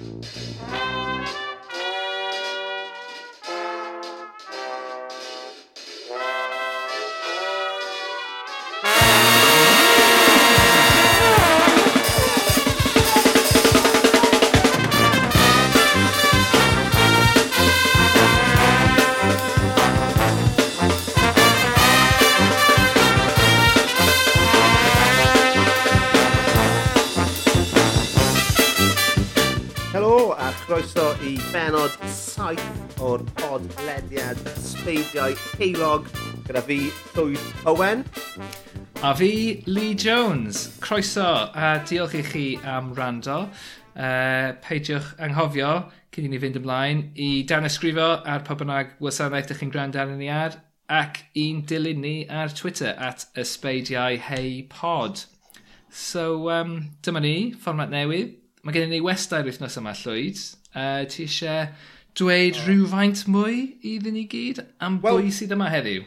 Música Ceilog, gyda fi Llwyd Owen. A fi Lee Jones. Croeso, a diolch i chi am rando. Uh, peidiwch anghofio cyn i ni fynd ymlaen i dan ysgrifo ar pa bynnag wasanaeth ydych chi'n gwrando arnyn ni ar ac i'n dilyn ni ar Twitter at ysbeidiau hei pod. So, um, dyma ni, fformat newydd. Mae gennym ni westau'r wythnos yma, Llwyd. Uh, e, ti eisiau dweud oh. rhywfaint mwy iddyn ni gyd am well, bwy sydd yma heddiw?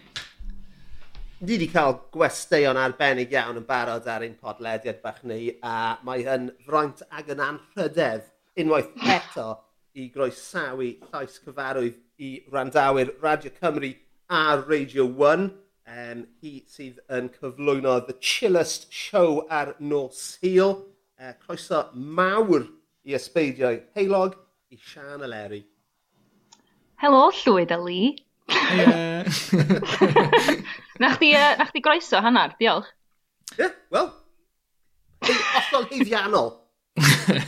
Ni wedi cael gwesteion arbennig iawn yn barod ar ein podlediad bach ni, a mae hyn fraint ag yn anrhydedd unwaith eto i groesawu llais cyfarwydd i randawyr Radio Cymru a Radio 1. Um, hi sydd yn cyflwyno The Chillest Show ar Nos Hill. Uh, croeso mawr i ysbeidiau heilog i Sian Eleri. Helo, llwyd a Lee. Yeah. na chdi, uh, na chdi groeso hanner, diolch. Ie, yeah, wel. Ollol hyddiannol.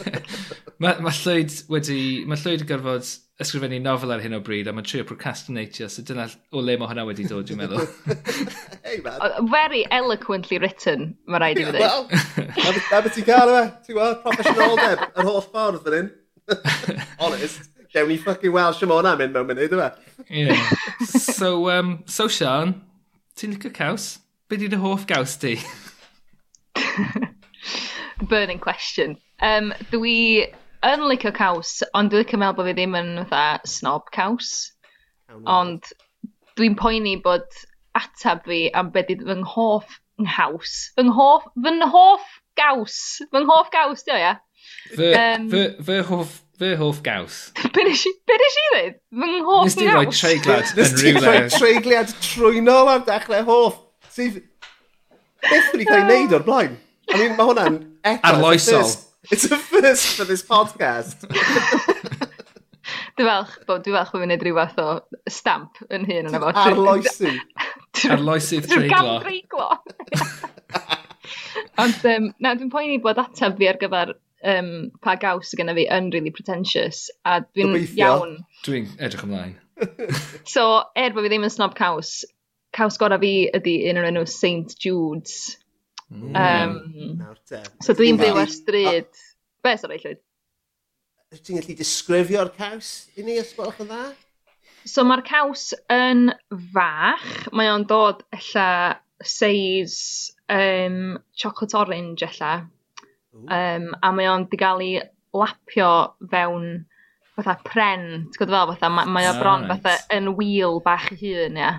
mae ma llwyd wedi... Mae llwyd yn gorfod ysgrifennu nofel ar hyn o bryd a mae'n trio procrastinatio, so dyna o le mae hwnna wedi dod, dwi'n meddwl. hey, man. Very eloquently written, mae rhaid i fi ddweud. Wel, na beth ti'n cael yma, ti'n gweld, professional deb, yr holl ffordd fan hyn. Honest. Gewn ni ffucking Welsh am hwnna mynd mewn munud, yma. Yeah. so, um, so Sian, ti'n licio caws? Be di dy hoff gaws ti? Burning question. Um, dwi yn licio caws, ond dwi'n licio meddwl bod fi ddim yn fatha snob caws. Ond dwi'n poeni bod atab fi am beth ydy fy nghoff nghaws. Fy nghoff, fy nghoff gaws. Fy nghoff gaws, dio, ia? Fy, um, fy, fy hoff Fy hoff gaws. Be nes i, be nes i ddweud? Fy nghoff gaws? Nes di roi treiglad yn rhywle. Nes di roi treiglad trwynol ar dechrau hoff. Sydd... Beth wedi cael ei wneud o'r blaen? I mean, mae hwnna'n eto. Arloesol. It's a first for this podcast. Dwi'n falch, bo, dwi'n falch bod fi'n neud rhyw fath o stamp yn hyn yna fo. Arloesu. Arloesu treiglo. gam treiglo. Ond, um, na, dwi'n poeni bod atab fi ar gyfer um, pa gaws sydd genna fi yn really pretentious, a dwi'n iawn. Dwi'n edrych ymlaen. so, er bod fi ddim yn snob caws, caws gorau fi ydy un o'r enw St Jude's. Mm. Um, so dwi'n byw ar stryd. Be, sorry, llwyd? Ti'n gallu disgrifio'r caws i ni, os gwelwch yn dda? So mae'r caws yn fach, mae o'n dod ella seis um, chocolate orange ella, Um, a mae o'n di gael ei lapio fewn fatha pren, ti'n gwybod fel, fatha, mae, mae o bron right. fatha yn wheel bach i hun, ia.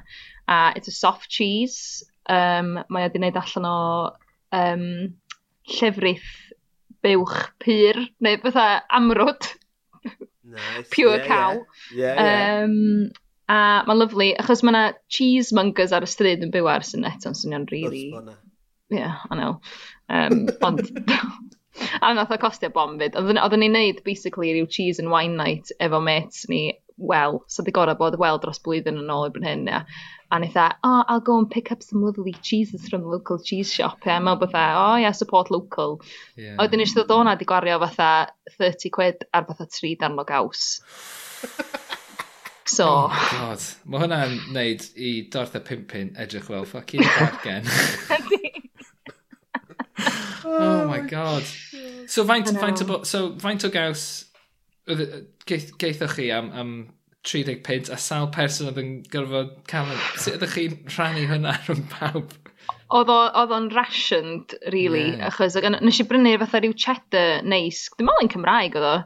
A it's a soft cheese, um, mae o di wneud allan o um, llefrith buwch pyr, neu fatha amrwd. Nice. Pure yeah, cow. Yeah. Yeah, yeah. Um, a mae'n lyflu, achos mae yna cheesemongers ar y stryd yn byw ar sy'n eto yn swnio'n rili... Really... Yeah, I know. Um, ond, a nath o costio bom fyd. Oedden ni'n neud basically rhyw cheese and wine night efo mates ni wel, so di gorau bod wel dros blwyddyn yn ôl i hyn, ia. A ni dda, oh, I'll go and pick up some lovely cheeses from the local cheese shop, ia. Mae'n bytha, oh, yeah, support local. Yeah. Oedden ni eisiau ddod o'na di gwario fatha 30 quid ar fatha 3 dan gaws. So... Oh god, mae hwnna'n neud i dorth y pimpin edrych fel fucking bargen. oh my oh. god. So faint, faint, o, so, faint o gaws geithoch chi am, am 30 pint a sawl person oedd yn gorfod cael yn... Sut ydych chi'n rhannu hwnna rhwng pawb? Oedd o'n rationed, really, yeah. achos nes i brynu fatha rhyw cheddar neis. Dwi'n meddwl yn Cymraeg oedd o,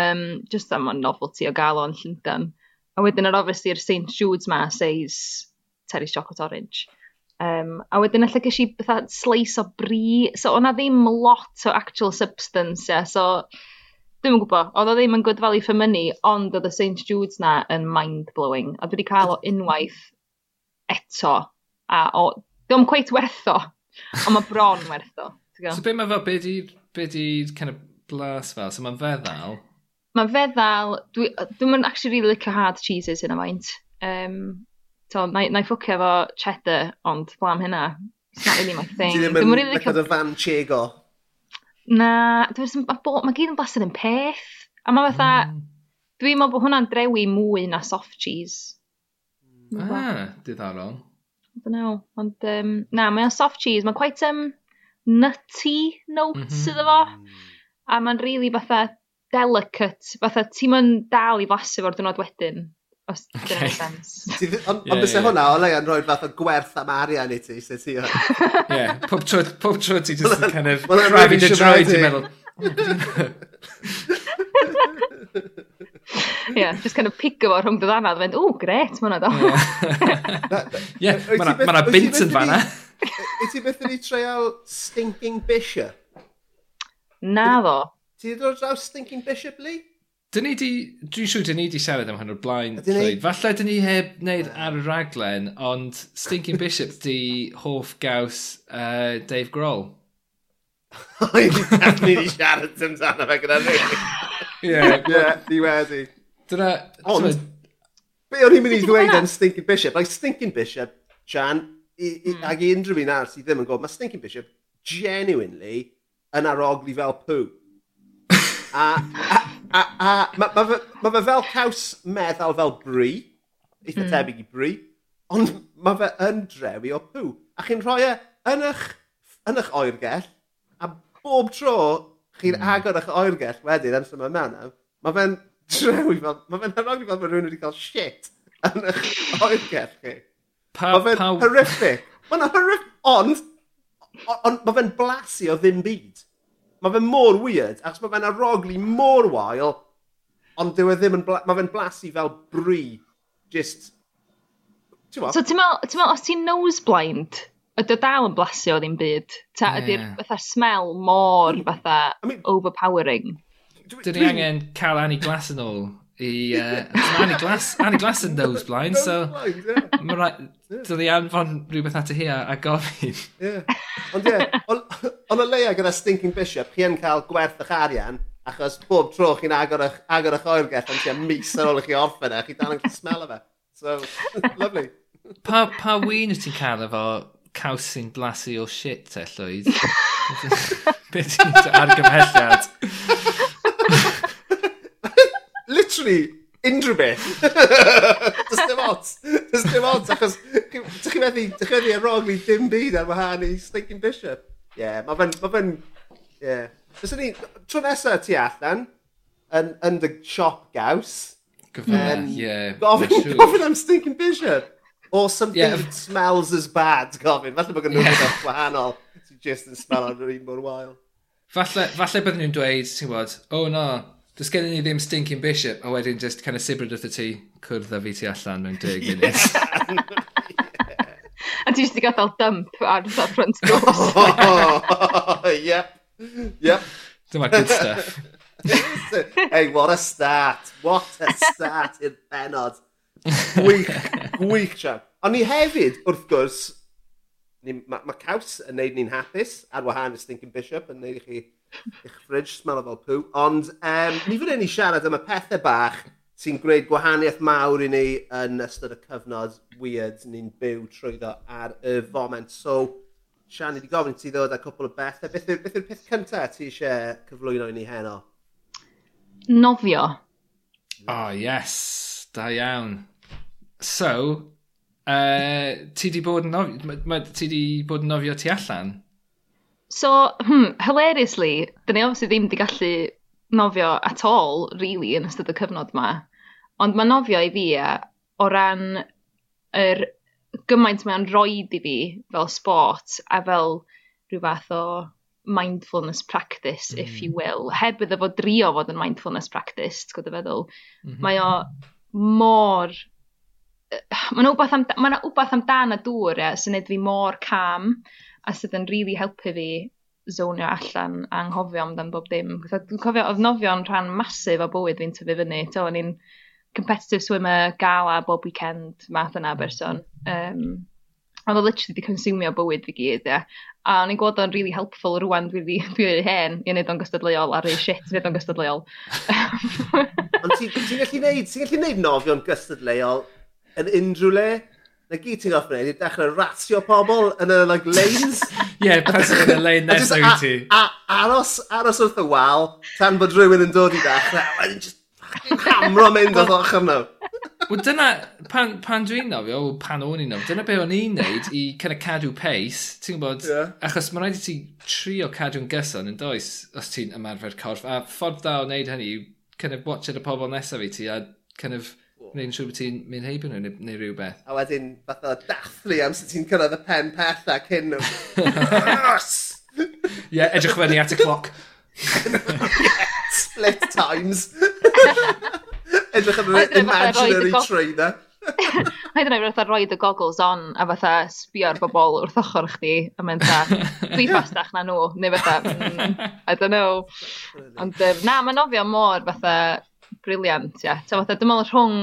um, just am o'n novelty o gael o'n Llundain. A wedyn ar obviously yr St Jude's ma, seis Terry's Chocolate Orange. Um, a wedyn allai gysi fatha slice o brie, so o'na ddim lot o actual substance, yeah, so dwi'n yn gwybod, oedd o ddim yn good value for money, ond oedd y St Jude's na yn mind-blowing, a dwi wedi cael o unwaith eto, a o, dwi'n cweith wertho, ond mae bron wertho. So be mae fel, be di, be di kind of blas fel, so mae'n feddal? Mae'n feddal, dwi'n dwi actually really licio hard cheeses yn y maint. Um, to, na, na i ffwcio efo cheddar, ond blam hynna. It's not really my thing. Ti ddim yn really method fan chego? Na, mae gyd yn blasyn yn peth. A mae fatha, mm. dwi'n meddwl bod hwnna'n drewi mwy na soft cheese. Ah, diddorol. I don't know. Ond, um, na, mae o'n soft cheese. Mae'n quite um, nutty notes mm -hmm. iddo fo. A mae'n really fatha delicate. Fatha, ti'n mynd dal i flasu fo'r dynod wedyn. Os okay. dyna'n sens. Ond yeah, bys yeah. hwnna, o leia'n rhoi fath o gwerth am arian i ti, se ti o. Ie, pob tro ti just yn kind of crafi dy droed i'n meddwl. Ie, just kind of pigo fo rhwng dy ddannad, fynd, o, gret, mae hwnna do. Ie, mae hwnna bint yn fanna. Wyt ti beth yn ei treol Stinking Bishop? Na ddo. Ti ddod draw Stinking Bishop, Lee? Dyn ni di, dwi'n siŵr dyn ni di siarad am hwn o'r blaen. Ni... Falle dyn ni heb wneud ar y raglen, ond Stinking Bishop di hoff gaws uh, Dave Grohl. ni di siarad amdano fe gyda ni. Ie, di wedi. Dyna... Ond, be o'n i'n mynd i ddweud am Stinking Bishop? Like, Stinking Bishop, Jan, i, i, mm. ag i unrhyw un arall sydd ddim yn gwybod, mae Stinking Bishop genuinely yn arogli fel pŵ. a, a a, a mae ma, ma, ma fe fel caws meddal fel bri, eitha mm. tebyg i bri, ond mae fe yn drewi o pw. A chi'n rhoi e yn eich, yn eich oergell, a bob tro chi'n mm. agor eich oergell wedyn yn sy'n mewn, mae fe'n drewi fel, mae fe'n hyrogli fel bod rhywun wedi cael shit yn eich oergell chi. Mae fe'n horrific. Mae'n horrific, ond, ond mae fe'n blasu o ddim byd mae fe mor weird, achos mae fe'n arogli mor wael, ond dyw e ddim yn, mae fe'n blasu fel bri, just, So ti'n meddwl, os ti'n nose blind, ydy o dal yn blasu o ddim byd? Ta yeah. ydy'r fatha smell mor fatha I mean, overpowering? Dyn ni angen cael Annie Glass yn ôl i... Uh, Annie Glass, Annie Glass yn nose blind, so... Mae rhaid... Doedd i anfon rhywbeth at y hi a gofyn. Ond ie, ond y leia gyda Stinking Bishop, chi yn cael gwerth eich arian, achos bob tro chi'n agor eich, agor eich oergell am tua mis ar ôl i chi orffen e, chi dal yn smell o fe. So, lovely. Pa, pa wyn wyt ti'n cael efo caws sy'n blasu o shit te, Llwyd? Beth ti'n argymhelliad? literally unrhyw beth. Does dim ots. Does dim ots. Achos, dych chi'n methu, dych chi'n methu arogli dim byd ar wahân i Stinking Bishop. Ie, yeah, mae fe'n, mae fe'n, ie. Yeah. Fyswn ni, tro nesaf ti allan, yn, yn dy siop gaws. Gyfa, ie. Gofyn, gofyn am Stinking Bishop. Or something yeah. that smells as bad, gofyn. Falle bod gynnwyr yeah. o'r wahanol. Ti just yn smell ar yr un mor wael. Falle, falle byddwn nhw'n dweud, ti'n gwybod, oh no, does gen i ddim stinking bishop, a wedyn just kind of sibrid wrth y ti, cwrdd a fi ti allan mewn deg munud. A ti eisiau gadael dump ar y front doors. Yep. Yep. Dyma good stuff. hey, what a start. What a start i'r benod. Gwych, gwych sian. Ond ni hefyd, wrth gwrs, mae ma caws yn neud ni'n hapus ar wahân y Stinking Bishop yn neud i chi Eich fridge smell fel pw. Ond um, ni fan hyn i siarad am y pethau bach sy'n gwneud gwahaniaeth mawr i ni yn ystod y cyfnod weird ni'n byw trwyddo ar y foment. So, Sian, ni wedi gofyn ti ddod â cwpl o bethau. Beth yw'r beth yw peth cyntaf ti eisiau cyflwyno i ni heno? Nofio. Oh, yes. Da iawn. So, uh, ti di bod yn nofio, ma, ma, ti di bod yn nofio ti allan? So, hmm, hilariously, dyn ni obviously ddim wedi gallu nofio at all, really, yn ystod y cyfnod yma. Ond mae nofio i fi a, o ran yr gymaint mae'n roed i fi fel sport a fel rhyw fath o mindfulness practice, mm. if hmm. you will. Heb iddo fo drio fod yn mindfulness practice, ti'n gwybod feddwl. Mm -hmm. Mae o mor... Mae yna wbeth, am, mae wbeth amdan y dŵr e, sy'n neud fi mor cam a sydd yn really helpu fi zonio allan a anghofio amdan bob dim. Dwi'n cofio oedd nofio'n rhan masif o bywyd fi'n tyfu fyny. To, o'n i'n competitive swimmer, gala bob weekend, math yna mm. berson. Um, oedd o literally wedi consumio bywyd fi gyd, ia. A o'n i'n gweld o'n really helpful rwan dwi wedi dwi wedi hen i wneud o'n gystadleuol a rei shit i wneud o'n gystadleuol. Ond ti'n ti gallu neud, ti'n gallu neud nofio'n gystadleuol yn unrhyw le? na gyd ti'n goffi wneud i dechrau ratio pobl yn y like, lanes. Ie, yeah, pasio yn y lane nesaf i ti. A, aros, aros wrth y wal, tan bod rhywun yn dod i dechrau, a wedyn just hamro mynd o'r ochr nhw. Wel dyna, pan, pan dwi'n nofio, o pan o'n i'n nofio, dyna be o'n i'n neud i kind of cadw pace, ti'n gwybod, yeah. achos mae'n rhaid i ti trio cadw'n gyson yn does, os ti'n ymarfer corff, a ffordd da o wneud hynny yw kind of watch ar y pobl nesaf i ti, a kind of Neu'n siŵr bod ti'n mynd heibio nhw neu, neu rhywbeth. A wedyn fath o dathlu am sy'n ti'n cyrraedd y pen pethau cyn nhw. Ie, yeah, edrych fyny at y cloc. Split times. edrych am yr imaginary trainer. Haid yna fatha roed y goggles on a fatha sbio'r bobl wrth ochr chdi a mynd ta, dwi ffastach na nhw, neu fatha, mm, I don't know. Ond na, mae'n nofio mor fatha briliant, ia. Ta fatha, dwi'n meddwl rhwng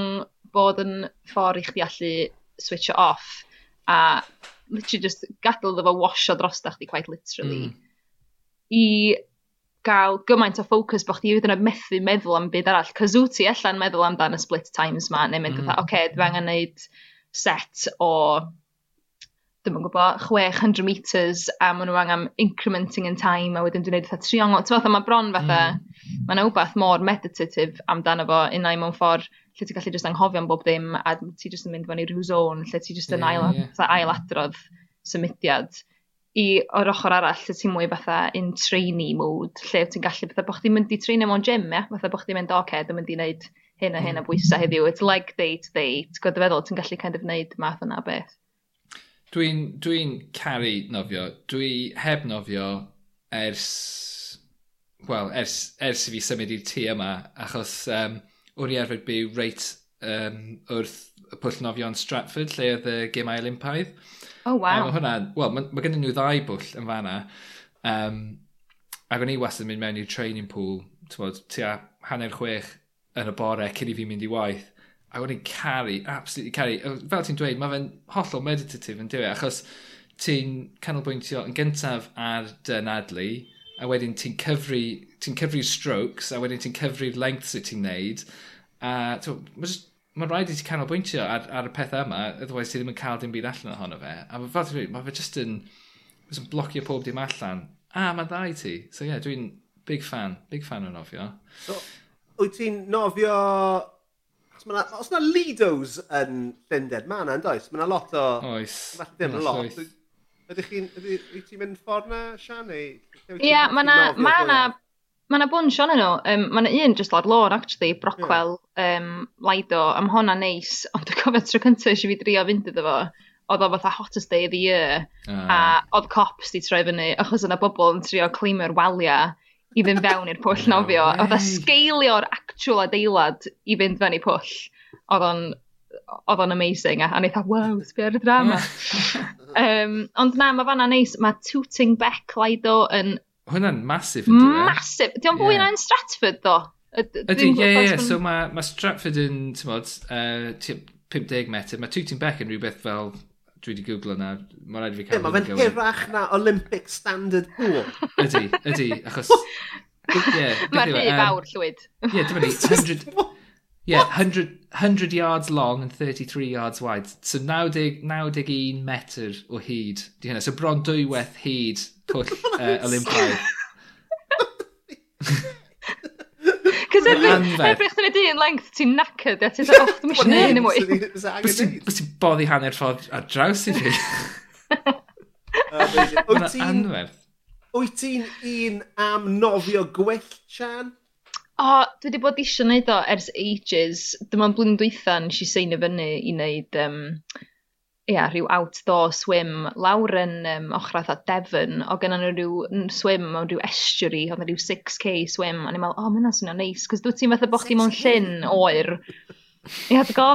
bod yn ffordd i chdi allu switch it off a literally just gadael iddo fo wasio dros chdi quite literally mm. i gael gymaint o ffocws bod chdi wedi yna methu meddwl am byd arall. Cos wyt ti allan meddwl amdan y split times ma, neu mynd mm. oce, okay, dwi angen neud set o ddim yn gwybod, 600 metres a maen nhw angen incrementing in time a wedyn dwi'n neud eitha triongl. Ti'n fatha, mae bron fatha, mm. mae'n wbeth mor meditative amdano fo unai mewn ffordd lle ti'n gallu just anghofio am bob dim a ti just yn mynd fan i rhyw zone lle ti just yn yeah, ail, yeah. ailadrodd symudiad i o'r ochr arall lle ti'n mwy fatha in trainee mode lle ti'n gallu fatha bod chdi'n mynd i treinio mewn gym ia? fatha bod chdi'n mynd o okay, dwi'n mynd i wneud hyn a hyn a mm. bwysau heddiw it's like day to day ti'n gwybod feddwl ti'n gallu kind of wneud math yna beth Dwi'n dwi, caru nofio. Dwi heb nofio ers... Wel, ers, ers i fi symud i'r tŷ yma, achos um, o'n i arfer byw reit um, wrth y pwll nofio yn Stratford, lle oedd y gemau Olympaidd. O, oh, wow. Um, hwnna, wel, mae, ma gen nhw ddau bwll yn fanna. Um, ac o'n i wastad yn mynd mewn i'r training pool, ti'n bod, tua hanner chwech yn y bore cyn i fi mynd i waith. A wedyn caru, absolutely caru. Fel ti'n dweud, mae fe'n hollol meditative yn diwy, e? achos ti'n canolbwyntio yn gyntaf ar dy nadlu, a wedyn ti'n cyfru, ti'n cyfri'r strokes, a wedyn ti'n cyfru'r length wyt ti'n neud, a mae'n ma rhaid i ti canolbwyntio ar, ar y peth yma, otherwise ti ddim yn cael dim byd allan ohono fe. A fel ti'n dweud, mae fe just yn, yn blocio pob dim allan. A mae'n dda i ti. So ie, yeah, dwi'n big fan, big fan o nofio. So, wyt ti'n nofio Achos ma na, os yna Lidos yn Llundain, mae yna, does? Mae yna lot o... Oes. Falle dim lot. Ydych chi'n... Ydych ti'n mynd ffordd na, Sian? neu? Ie, mae yna... Mae yna... Mae yna bwn Sian nhw. Um, mae yna un just lawr lôn, actually, Brockwell, yeah. um, Lido, am honna neis. Ond dwi'n cofio tro cyntaf eisiau fi drio fynd iddo fo oedd o fatha hottest day of the year, uh. a oedd cops di troi fyny, achos yna bobl yn trio cleimio'r waliau, i fynd fewn i'r pwll nofio. Oedd e a sgeilio'r actual adeilad i fynd fewn i pwll. Oedd o'n oedd o'n amazing a wneud e, wow, sbio ar y drama. um, ond na, mae fanna neis, mae Tooting Beck Lido yn... Hwna'n masif yn dweud. Masif. Di o'n fwy yeah. na'n Stratford, ddo? Ydy, ie, ie. So mae ma Stratford yn, ti'n modd, uh, 50 metr. Mae Tooting Beck yn rhywbeth fel dwi wedi googlo na, mae rhaid i fi cael... Mae fe'n hirach na Olympic standard pool. ydy, ydy, achos... Yeah, e? Mae'r rhy fawr llwyd. Ie, dyma ni, 100... Yeah, 100, 100 yards long and 33 yards wide. So 90, 91 metr o hyd. Di hynna. So bron dwywaith hyd pwll uh, Olympaidd. Ebrech chdi'n dyn length, ti'n knackered, a ti'n dweud, oh, dwi'n eisiau neud yn mwy. Bys ti'n boddi hanner ffordd ar draws i fi. Mae'n anferth. Wyt ti'n un am nofio gwell, Sian? O, oh, dwi wedi bod eisiau gwneud o ers ages. Dyma'n blwyddyn dwytha nes i seinio fyny i wneud um, ia, rhyw outdoor swim lawr yn um, ochrath a Devon, o gynnu nhw rhyw swim mewn rhyw estuary, oedd rhyw 6k swim, a ni'n meddwl, o, oh, mae'n swnio neis, cos dwi ti'n fatha bod chdi mewn llyn oer. Ia, dwi'n go?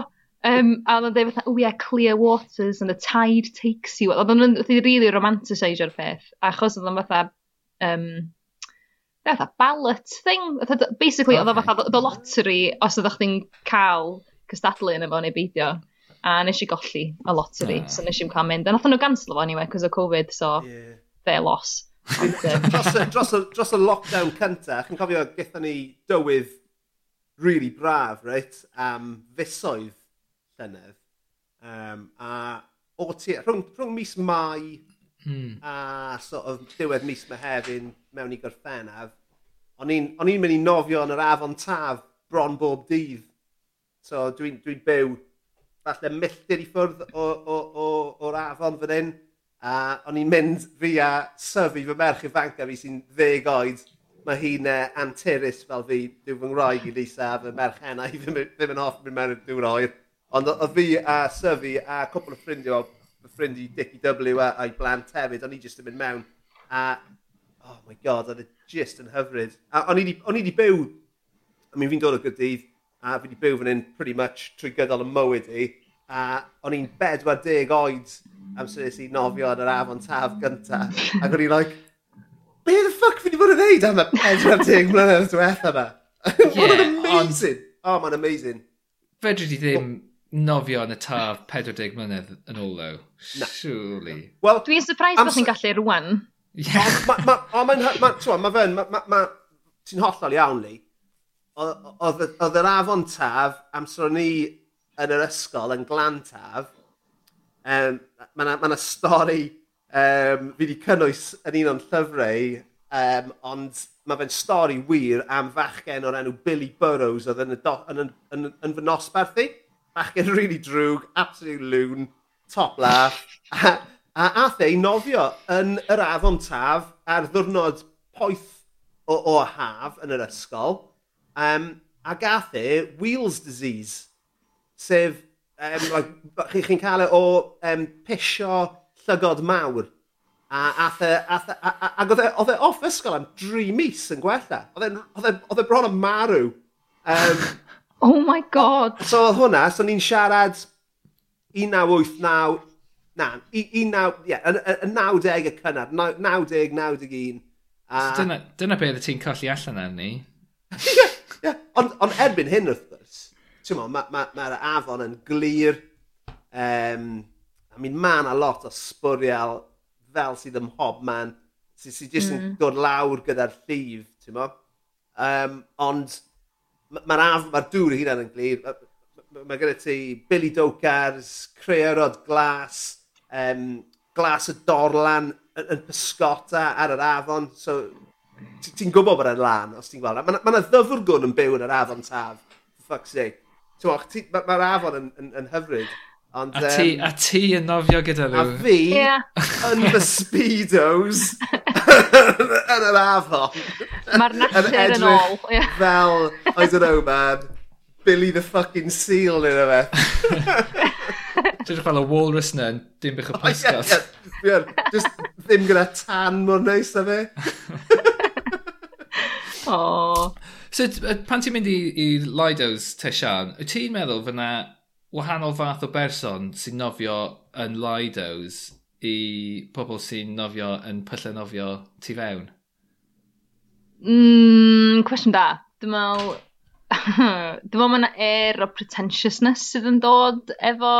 Um, a oedd yn dweud fatha, oh yeah, clear waters and the tide takes you. Oedd yn rili really romanticise o'r peth, achos oedd yn fatha, um, fatha ballot thing. Basically, okay. oedd fatha the lottery os oeddech chdi'n cael cystadlu yn efo neu beidio a nes i golli y lottery, uh. so nes i'n cael mynd. A nath nhw ganslo fo anyway, cos o Covid, so yeah. fair loss. Um, dros, y, dros, y, dros y lockdown cynta, chi'n cofio gyda ni dywydd really braf, reit, am fusoedd llynedd. Um, a o ti, rhwng, rhwng mis Mai hmm. a sort of diwedd mis Mehefin mewn i gorffennaf, o'n i'n mynd i nofio yn yr afon taf bron bob dydd. So dwi'n dwi byw falle milltir i ffwrdd o'r afon fan hyn. A o'n i'n mynd fi a syfu fy merch ifanca fi sy'n ddeg oed. Mae hi'n uh, anturus fel fi. Dyw fy ngroeg i Lisa a fy merch hena i ddim, ddim yn hoff mynd mewn i'r dŵr oer. Ond oedd fi a syfu a cwpl o ffrindiau, fy ffrind i Dicky W a, a'i blant hefyd, o'n i jyst yn mynd mewn. A, oh my god, oedd e jyst yn hyfryd. A o'n i wedi byw, I mean, fi'n dod o gydydd, a fi wedi byw fan hyn pretty much trwy gydol y mywyd i. A o'n i'n 40 oed amser nes i nofio yn yr afon taf gynta. Ac o'n i'n like, be the fuck fi wedi bod yn neud am y 40 mlynedd diwetha yma? Yeah, amazing! On... Oh, mae'n amazing. Fedri di ddim oh. nofio yn y taf 40 mlynedd yn ôl o. No. Surely. Well, Dwi'n surprised bod chi'n gallu rwan. Yeah. Ond ma, fe'n, ti'n hollol iawn, Lee. Oedd yr afon taf, amser o'n i yn yr ysgol yn glan taf, um, mae yna ma stori um, fi wedi cynnwys yn un o'n llyfrau, um, ond mae fe'n stori wir am fachgen o'r enw Billy Burrows oedd yn, y do, yn, yn, yn, yn fy nosbarth i. Bachgen really drwg, absolute loon, top laugh. a, a ath ei nofio yn yr afon taf ar ddwrnod poeth o, o haf yn yr ysgol. Um, a gath e Wheels Disease, sef, um, like, chi'n cael e o um, pisio llygod mawr. A ath e, ath e, ac e, oedd e off ysgol am dri mis yn gwella. E, oedd e bron yn marw. Um, oh my god! So oedd hwnna, so ni'n siarad 1989, na, 19, ie, y 90 y cynnar, 90, 91. A... So dyna, dyna beth y ti'n colli allan arni? Ond on erbyn hyn wrth gwrs, mae'r ma, ma, ma afon yn glir. Um, I mean, mae yna lot o sbwriel fel sydd ym mhob man sydd sy jyst mm. yn hmm. dod lawr gyda'r llif, ti'n mo? Um, ond mae'r ma af, mae'r dŵr hynna'n yn glir. Mae ma, ma gyda ti Billy Dokars, Creorod Glas, um, Glas y Dorlan yn, yn pysgota ar yr afon. So, Ti'n gwybod bod e'n lan, os ti'n gweld. E. Mae yna ddyfwr gwn yn byw yn yr afon taf. For fuck's sake. Mae'r ma, ma afon yn, yn, yn hyfryd. Ond, a, ti, um, a ti yn nofio gyda nhw. A fi, yeah. yn fy speedos, yn yr afon. Mae'r natur yn ôl. Yeah. Fel, I don't know man, Billy the fucking seal neu rhywbeth. Dwi'n fel y walrus na, dim bych o pysgod. Just ddim gyda tan mor neis na fe. Oh. So, pan ti'n mynd i, i Lido's Tesian, wyt ti'n meddwl fyna wahanol fath o berson sy'n nofio yn Lido's i pobl sy'n nofio yn pyllau nofio tu fewn? Mm, cwestiwn da. Dwi'n meddwl... Dwi'n meddwl mae'n air o pretentiousness sydd yn dod efo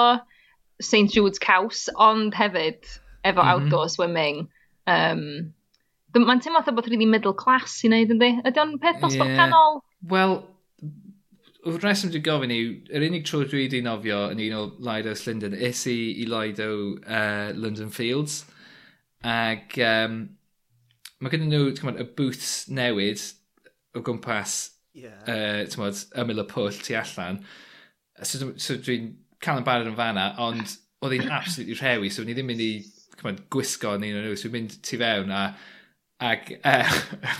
St Jude's Caws, ond hefyd efo mm -hmm. outdoor swimming. Um, Mae'n teimlo bod rydyn really middle class i wneud yndi? Ydy o'n peth dosbarth yeah. canol? Wel, y reswm dwi'n gofyn yw, yr unig tro dwi wedi nofio yn un o Lido London, is i i Lido uh, London Fields. Ac um, mae gen nhw tymod, y booths newid o gwmpas yeah. uh, tymod, ymyl y pwll tu allan. So, so dwi'n cael yn barod yn fanna, ond oedd hi'n absolutely rhewi, so ni ddim mynd i cymryd, gwisgo yn un o'n nhw, so dwi'n mynd tu fewn a Ac, uh, eh,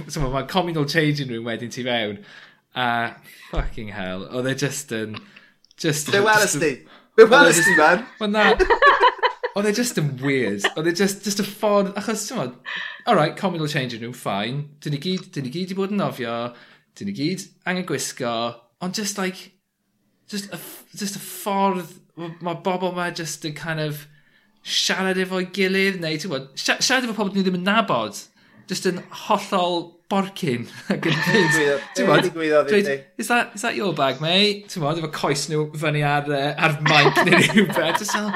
so mae'n communal changing room wedyn ti fewn. A, uh, fucking hell, oedd e just yn... Just, Be welys ti? Be e welys ti, man? Wel na, oedd e just yn weird. Oedd e just, just a ffordd, achos, ti'n modd, alright, communal changing room, fine. Dyn ni gyd, dyn ni gyd i bod yn nofio, dyn ni gyd angen gwisgo, ond just like, just a, just a ffordd, mae bobl ma just yn kind of siarad efo'i gilydd, neu ti'n bod, siarad efo pobl ni ddim yn nabod just yn hollol borcyn ac yn dweud... Dwi'n gwyddoedd i ti. Is that, is that your bag, mate? Ti'n modd, efo coes nhw fyny ar, uh, ar mic neu rhywbeth. Just fel,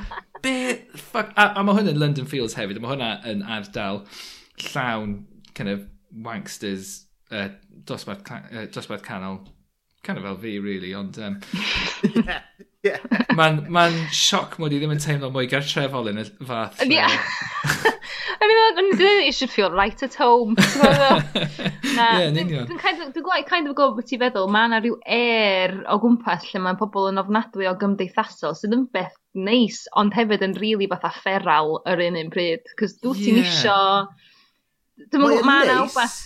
be... Fuck. A, a mae hwn yn London Fields hefyd, a mae hwnna yn ardal llawn, kind of, wanksters, uh, dosbarth, uh, dosbarth canol. Kind of fel fi, really, ond... Um, yeah. Yeah. Mae'n ma sioc mod i ddim yn teimlo mwy gartrefol yn y fath. Ie. Yeah. I mean, that, it should feel right at home. Na, yeah, yn union. Dwi'n kind, of, dwi kind of gwybod beth i feddwl, mae yna rhyw air o gwmpas lle mae pobl yn ofnadwy o gymdeithasol sydd yn beth neis, ond hefyd yn rili really fatha feral yr un un pryd. Cos dwi'n yeah. isio... Dwi'n meddwl, mae'n awbeth...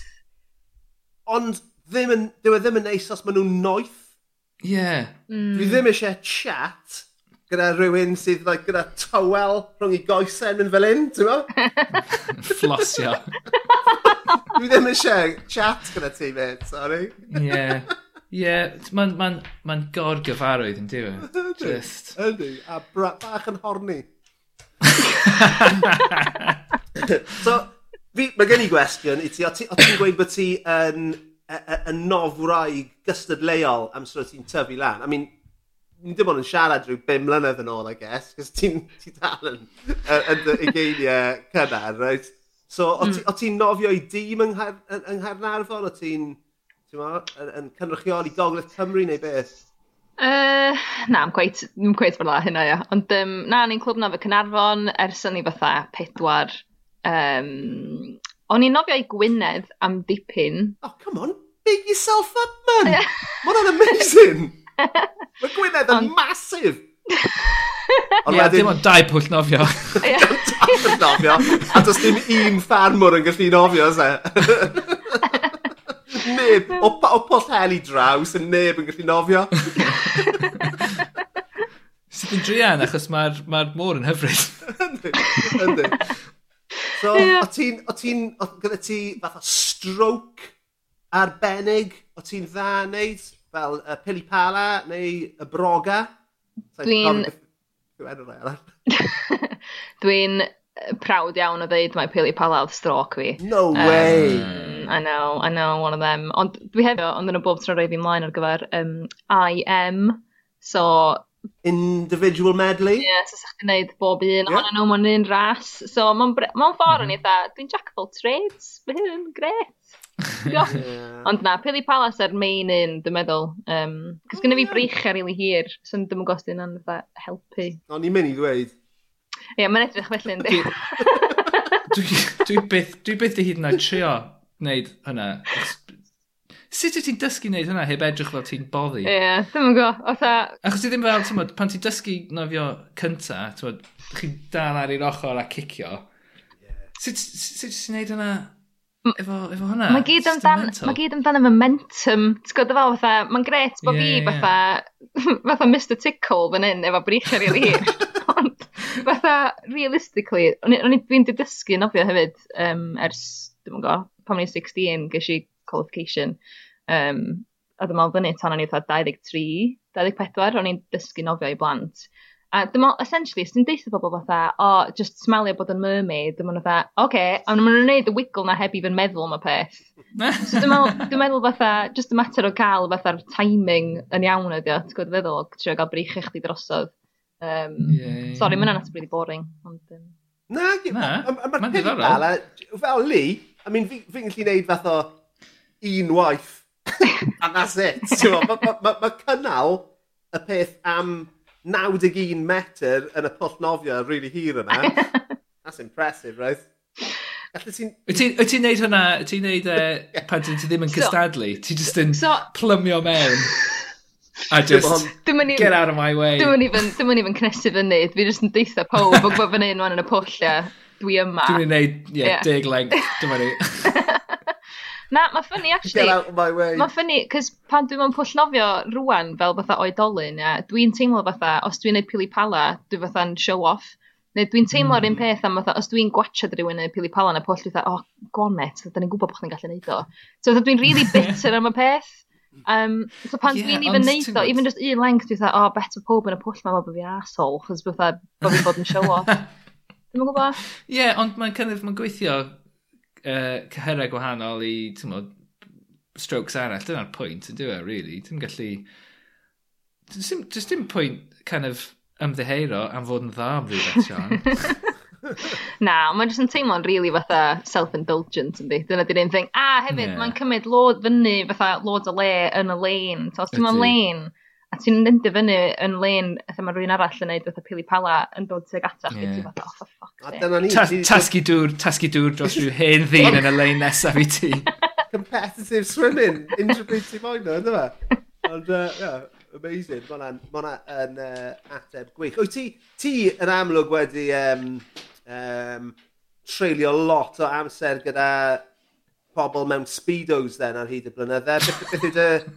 Ond ddim yn, e ddim yn neis os maen nhw'n noeth Yeah. Mm. Dwi ddim eisiau chat gyda rhywun sydd like, gyda tywel rhwng i goesau yn fel un, ti'n mo? Flossio. Dwi ddim eisiau chat gyda ti, mate, sorry. Ie. Ie, mae'n ma n, ma, gorgyfarwydd yn diwy. Just... Ydy, a bach yn horni. so, fi, mae gen i gwestiwn i ti. O ti'n gweud bod ti yn y nofwraig gystadleuol am sy'n ti'n tyfu lan. I mean, ni dim ond yn siarad rhyw 5 mlynedd yn ôl, I guess, cos ti'n ti dal yn y geiriau cynnar, right? So, o mm. ti'n nofio i dîm yng, yng Nghaernarfon? O ti'n yn cynrychioli Gogledd Cymru neu beth? Uh, na, I'm quite, I'm quite fel hynna, ia. Ond um, na, ni'n clwb nofio Cynarfon ers yn ni fatha pedwar um, O'n i'n nofio i Gwynedd am dipyn. Oh, come on, big yourself up, man! Mae hwnna'n amazing! Mae Gwynedd yn massive! Ond yeah, wedyn... Dim ond dau pwll nofio. dau pwll nofio. A does dim un ffarmwr yn gallu nofio, se. neb, o, o pwll heli draw, sy'n neb yn gallu nofio. Sydd yn drian, achos mae'r ma môr yn hyfryd. Yndi, yndi. So, yeah. o ti'n, o ti'n, gyda ti fatha stroke arbennig, o ti'n dda neud, fel y uh, pili pala neu y broga? Dwi'n... Dwi'n prawd iawn o ddeud mae pili pala oedd stroke fi. No way! Um, I know, I know, one of them. Ond dwi hefyd, ond yn y bob tro roi fi mlaen ar gyfer um, IM, so individual medley. Ie, yeah, so sa'ch chi'n neud bob un, yeah. ond nhw mewn un ras. So, mae'n ma ffordd yn eitha, mhm. dwi'n jack of all trades, mae hyn yn gret. yeah. Ond na, Pili Palace er main un, dwi'n meddwl. Um, Cos gynnu fi oh, brichau rili really hir, so dwi'n mwyn gosod hynna'n helpu. O'n i'n mynd i ddweud. Ie, yeah, mae'n edrych felly yn di. Dwi, dwi, byth, dwi byth di hyd yn oed trio wneud hynna. Sut wyt ti'n dysgu wneud hwnna heb edrych fel ti'n boddi? Ie, yeah, ddim yn go. Otha... Achos ti ddim fel, ti'n tymod, pan ti'n dysgu nofio cynta, ti'n tymod, chi'n dal ar i'r ochr a cicio. Sut wyt ti'n wneud hwnna efo, efo hwnna? Mae gyd amdan, mae gyd amdan y momentum. Ti'n gwybod fel fatha, mae'n gret bod yeah, fi fatha, fatha Mr Tickle fan hyn efo brichau rili hir. Ond fatha, realistically, o'n i fi'n dysgu nofio hefyd um, ers, dwi'n yn go, pan o'n i'n 16, gysi qualification. Um, a dwi'n meddwl fyny tan o'n i 23, 24, o'n i'n dysgu nofio i blant. A dwi'n meddwl, essentially, os ti'n deitha pobl fatha, o, oh, just smelio bod yn mermaid, dwi'n meddwl fatha, oce, okay, a maen nhw'n gwneud y wiggle na heb i fy'n meddwl am y peth. so dwi'n meddwl, meddwl fatha, just y mater o cael fatha'r timing yn iawn ydi o, ti'n gwybod feddwl, trio gael brych i chdi drosodd. Um, yeah, Sorry, mae'n that's really boring. Ond, um... Na, na mae'n diddorol. Fel Lee, I mean, fi'n gallu gwneud fath o un waith And that's it. Mae ma, ma, ma cynnal y peth am 91 metr yn y pwll pwllnofio really hir yna. That's impressive, right? Wyt ti'n ti neud hwnna, wyt ti'n neud uh, pan ti ddim yn cystadlu, ti just yn so, plymio mewn. A just, even, get out of my way. Dwi'n mynd even, dim ond even cnesu fyny, fi just yn deitha pob, o bod fan hyn fan yn y pwll a dwi yma. Dwi'n mynd i neud, ie, yeah, yeah. deg length, dyma ni. Na, mae ffynnu, actually. Get out of my way. Mae ffynnu, cys pan dwi'n mewn pwll nofio rwan fel fatha oedolyn, a dwi'n teimlo fatha, os dwi'n neud pili pala, dwi fatha'n show off. Neu dwi'n teimlo'r mm. un peth am fatha, os dwi'n gwachod rhywun yn pili pala na pwll, dwi'n fatha, oh, gonet, da ni'n gwybod bod chdi'n gallu neud o. So fatha dwi'n really bitter am y peth. Um, so pan yeah, dwi'n even neud o, even just un length, dwi'n fatha, oh, better pob yn y pwll ma, bod fi asol, chos fatha, bod fi'n bod yn show off. Dwi'n gwybod? Ie, yeah, ond mae'n cynnydd, mae'n gweithio uh, cyhyrau gwahanol i, ti'n modd, strokes arall. Dyna'r pwynt, yn dweud, really. Ti'n gallu... Just dim, pwynt kind of ymddeheiro am fod yn dda am rhywbeth, Sian. Na, mae'n jyst yn teimlo'n rili really fatha self-indulgent yn di. Dyna di'r un thing. A hefyd, yeah. mae'n cymryd lod fyny fatha lod o le yn y lein. So, os ti'n mewn lein, a ti'n mynd i fyny yn lein, fatha mae rhywun arall yn neud fatha pili pala yn dod tuag atach, yeah. ti'n fatha, oh, for A dyna ni. Ta tasgu dŵr, tasgu dŵr dros rhyw hen ddyn yn y lein nesaf i ti. Competitive swimming, introducing moino, ynddo fe? Ond, uh, yeah, amazing. Mae hwnna'n ma yn uh, ateb gwych. Wyt ti, ti yn amlwg wedi um, um, treulio lot o amser gyda pobl mewn speedos then ar hyd y blynydde.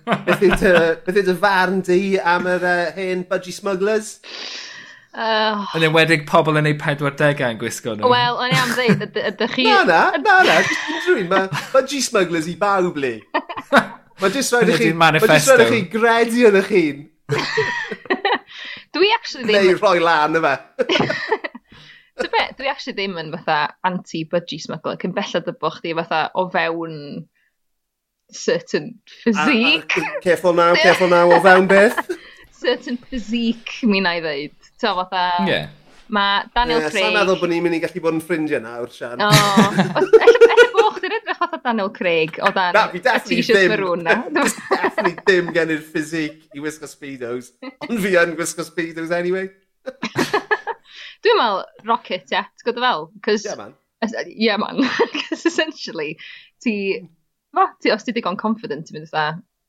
Beth yw dy farn di am yr uh, hen budgie smugglers? Uh, yn enwedig pobl yn ei 40au yn gwisgo nhw. Wel, o'n i am ddeud, ydych chi... na, na, na, na, dwi'n ma, ma G-smugglers i bawb li. Mae jyst rhaid i chi... Mae jyst rhaid i chi gredu yn eich hun. Dwi actually ddim... Neu rhoi lan yma. Dwi be, dwi actually ddim yn fatha anti-budgie smuggler, cyn bellad y boch di fatha o fewn certain physique. Careful now, careful now, o fewn beth? certain physique, mi na i ddeud. So fatha... Ie. Yeah. Mae Daniel yeah, Craig... Sa'n meddwl bod ni'n mynd i gallu bod yn ffrindiau nawr, Sian. O, efallai bod chdi'n edrych fatha Daniel Craig o dan... Na, fi definitely ddim. Maroon na. definitely dim gen i'r ffisig i wisgo speedos. Ond fi yn gwisgo speedos anyway. Dwi'n meddwl rocket, ie. Yeah, ti'n gwybod fel? Cos... Yeah, man. Yeah, man. Cos essentially, ti... Ma, ti os ti digon confident, ti'n mynd eitha,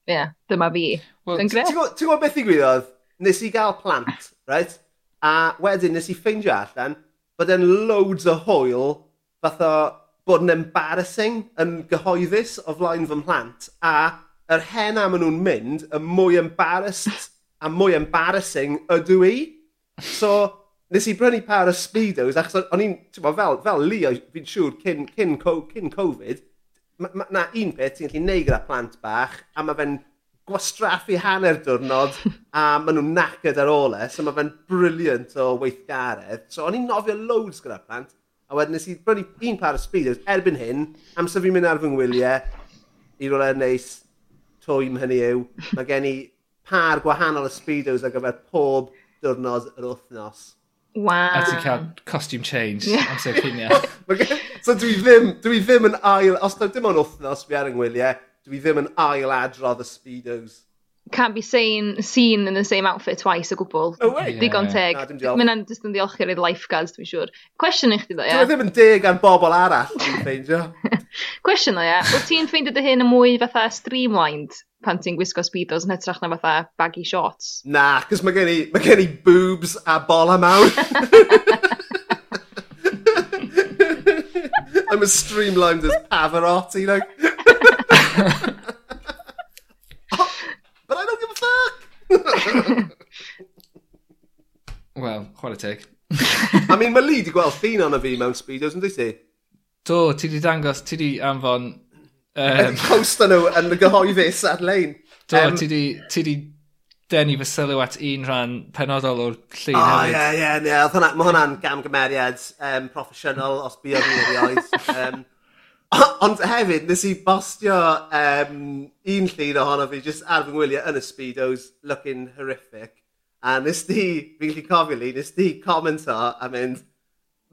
ie, yeah, dyma fi. Well, ti'n gwybod beth i gwyddoedd? Nes i gael plant, right? A wedyn nes i ffeindio allan bod e'n loads o hwyl fatha bod yn embarrassing yn gyhoeddus o flaen fy mhlant a yr hen am nhw'n mynd y mwy embarrassed a mwy embarrassing ydw i. So nes i brynu par o speedos achos o'n i'n, ti'n fel, fel Leo fi'n siŵr cyn, cyn, cyn Covid, ma, ma, na un peth ti'n gallu neud gyda plant bach a mae fe'n gwastraffu hanner diwrnod a maen nhw'n knackered ar ôl e. So mae fe'n briliant o weithgaredd. So o'n i'n nofio loads gyda plant. A wedyn nes i brynu un par o speedos erbyn hyn, amser fi'n mynd ar fy ngwyliau, i rola neis, twym hynny yw, mae gen i par gwahanol o speedos ar gyfer pob diwrnod yr wythnos. Wow. A ti'n cael costume change yeah. amser cynio. so dwi ddim, dwi ddim yn ail, os dwi ddim o'n wythnos fi ar yng ngwyliau, dwi ddim yn ailadrodd y Speedos. Can't be seen, seen in the same outfit twice o gwbl. No way! Yeah. Digon teg. Na, Mae'n just yn ddiolchgar i'r lifeguards, dwi'n siŵr. Cwestiwn i chdi ddo, ie? Yeah? Dwi ddim yn deg am bobl arall, dwi'n ffeindio. Cwestiwn ddo, ie? Wyt ti'n ffeindio dy hyn yn mwy fatha streamlined pan ti'n gwisgo speedos yn hytrach na fatha baggy shorts? Na, cos mae gen, i, mae gen i boobs a bola mawr. I'm as streamlined as Pavarotti, like oh, but I don't give a fuck! Wel, chwarae teg. I mean, mae Lee di gweld ffin o'n fi mewn speedos, yn ti? Do, ti di dangos, ti di anfon... Um... Post nhw yn y gyhoeddus ar-lein. Do, um... ti di, ti di denu fy sylw at un rhan penodol o'r llun oh, hefyd. Ie, ie, ie. Mae hwnna'n gamgymeriad um, proffesiynol os bu o'n i erioed. Um, Ond hefyd, nes i bostio um, un llun ohono fi just ar fy ngwyliau yn y Speedos looking horrific. A nes di, fi'n gallu cofio li, nes di commento a mynd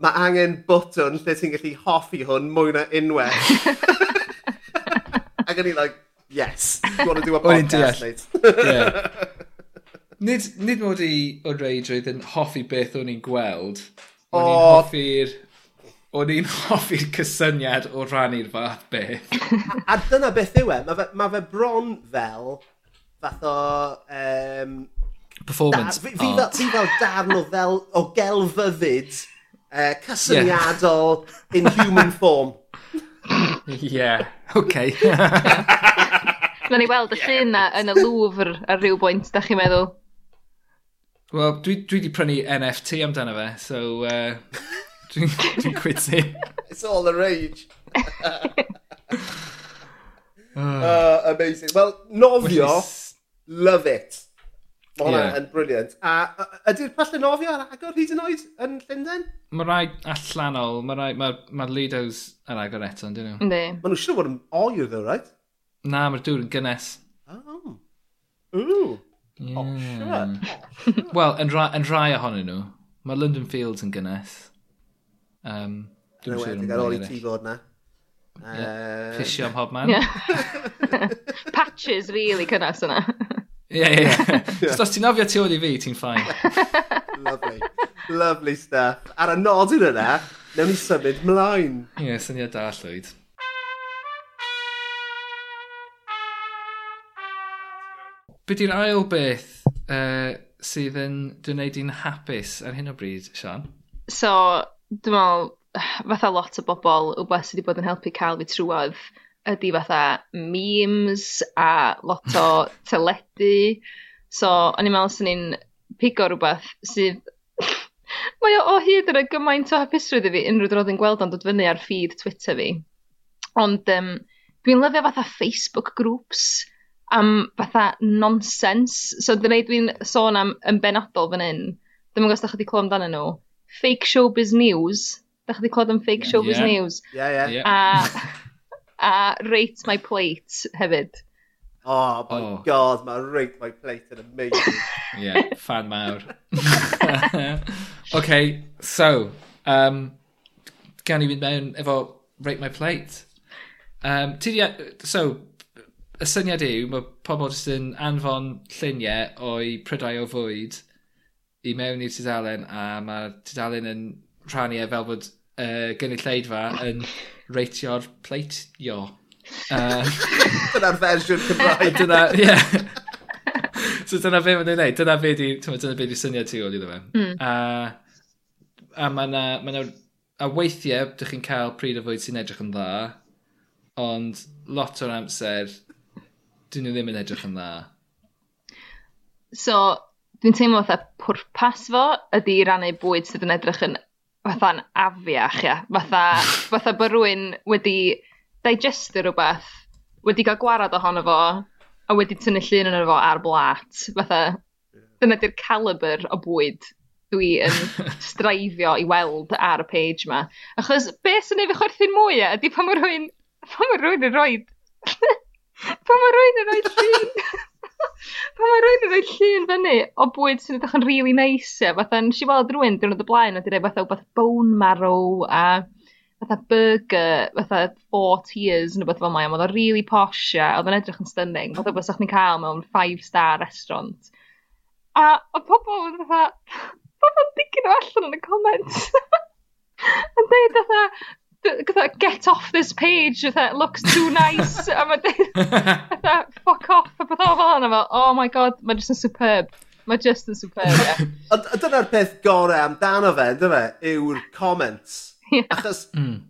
mae angen bwtwn lle ti'n gallu hoffi hwn mwy na unwaith. Ac o'n i like, yes, you want to do a podcast mate. yeah. Nid, nid mod i o reidrwydd yn hoffi beth o'n i'n gweld. O'n i'n hoffi'r o'n i'n hoffi'r cysyniad o rannu'r fath beth. a dyna beth yw e, mae fe, ma fe bron fel fath o... Um, Performance da, fi, fi, fel, fi fel darn o, fel, o gelfyddyd uh, cysyniadol yeah. in human form. yeah, okay. Fyna ni weld y llun na yn y lwfr ar ryw bwynt, da chi'n meddwl? Wel, dwi, dwi di prynu NFT amdano fe, so... Uh... Dwi'n dwi quitting. It's all the rage. Ah. uh, amazing. Wel, nofio, love it. Mae hwnna yeah. yn briliant. A, a ydy'r pallai nofio ar agor hyd yn oed yn Llundain? Mae rai allanol, mae rai, mae'r ma Lidos ar agor eto, dyn nhw? Ne. Mae nhw'n siŵr bod yn oer ddo, right? Na, mae'r dŵr yn gynnes. Oh. Ooh. Oh, yeah. Oh, sure. Wel, yn, ra, yn rai ohonyn nhw, mae London Fields yn gynnes. Um, Dwi'n wedig ar ôl i ti fod na. Yeah. Pisio am hobman. Yeah. Patches, really, cynnas yna. Ie, ie, ie. Os ti'n nofio tu ôl i fi, ti'n ffain. Lovely. Lovely stuff. Ar y nodyn yna, newn ni symud mlaen. Ie, yeah, syniad da, Llwyd. Be di'r ail beth uh, sydd yn dwi'n neud i'n hapus ar hyn o bryd, Sian? So, dwi'n meddwl, fatha lot o bobl, wbeth sydd wedi bod yn helpu cael fi trwodd, ydy fatha memes a lot o teledu so o'n i'n meddwl sy'n ni'n pigo rhywbeth sydd mae o o hyd yn y gymaint o hapusrwydd i fi unrhyw drodd yn gweld o'n dod fyny ar feed Twitter fi. Ond um, dwi'n lyfio fatha Facebook groups am fatha nonsense. So dyna i dwi'n sôn am yn benodol fan hyn. Dwi'n gwybod os da chi wedi clywed amdano nhw fake showbiz news. Da chi wedi clod am fake showbiz yeah. news. Yeah, yeah. yeah. A, a rate my plate hefyd. Oh my oh. god, mae rate my plate yn amazing. yeah, fan mawr. okay, so, um, gan i fynd mewn efo rate my plate. Um, ti di, so, y syniad yw, mae pobl jyst yn anfon lluniau o'i prydau o fwyd i mewn i'r tudalen a mae'r tudalen yn rhannu e fel bod uh, gynulleidfa yn reitio'r pleitio. Uh, Dyna'r fersiwn Cymraeg. Dyna, ie. So dyna fe mae'n ei wneud. dyna fe di, dyna fe di syniad tu ôl iddo fe. Mm. A, a mae na, ma na, a weithiau, dych chi'n cael pryd o fwyd sy'n edrych yn dda, ond lot o'r amser, dyn nhw ddim yn edrych yn dda. So, dwi'n teimlo fatha pwrpas fo ydy rannu bwyd sydd yn edrych yn fatha'n afiach, ia. Fatha, fatha bod rhywun wedi digestio rhywbeth, wedi cael gwarad ohono fo, a wedi tynnu llun yn fo ar blat. Fatha, dyna di'r caliber o bwyd dwi yn straifio i weld ar y page ma. Achos, be sy'n ei fi chwerthu'n mwy, ydy pan mae rhywun, pan mae rhywun yn rhoi... pan mae rhywun yn rhoi llun... Pan mae rwy'n dweud llun fyny o bwyd sy'n edrych yn really nice, ia. Fatha, nes i weld rhywun dyn nhw'n y blaen, a di fatha wbeth bone marrow, a fatha burger, fatha four tiers, neu beth fel mae, ond oedd o'n really posh, a Oedd o'n edrych yn stunning. Fatha beth sa'ch ni'n cael mewn five-star restaurant. A oedd pobl yn fatha, pobl yn digyn o allan yn y comments. yn dweud fatha, get off this page, fatha, looks too nice, a mae fatha, fuck off, a beth o fel yna fel, oh my god, mae just yn superb. Mae just yn superb, ie. Yeah. a dyna'r peth gorau amdano fe, dy fe, yw'r comments. Yeah. Achos, mm.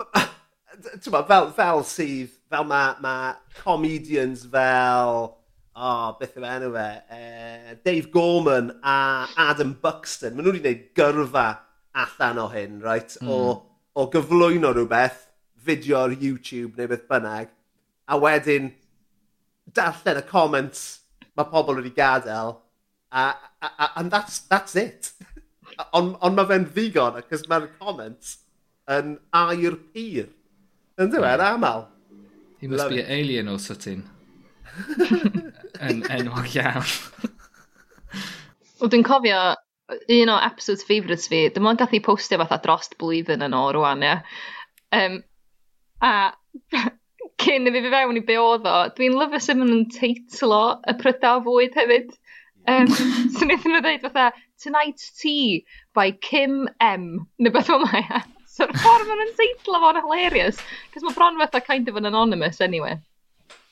Ma, fel, fel sydd, fel mae ma comedians fel, o oh, beth yw e, enw fe, uh, Dave Gorman a Adam Buxton, maen nhw wedi gwneud gyrfa allan o hyn, right? Mm. O o gyflwyno rhywbeth, fideo ar YouTube neu beth bynnag, a wedyn darllen y comments mae pobl wedi gadael, a, a, a, and that's, that's it. Ond on mae fe'n ddigon, acos mae'r comments yn air pur. Yn dweud, hmm. aml. He must Love be it. an alien or something. yn enwog iawn. Wel, dwi'n cofio un o episodes favourites fi, dim ond gath i postio fatha drost blwyddyn yn ôl rwan, ia. Um, a cyn i fi fi fewn i be oedd o, dwi'n lyfio sut maen nhw'n teitlo y prydau fwyd hefyd. Um, so wnaethon nhw dweud fatha, Tonight's Tea by Kim M, neu beth o'n mae. E. So y ffordd maen nhw'n teitlo fo'n hilarious, cos mae bron fatha kind of an anonymous anyway.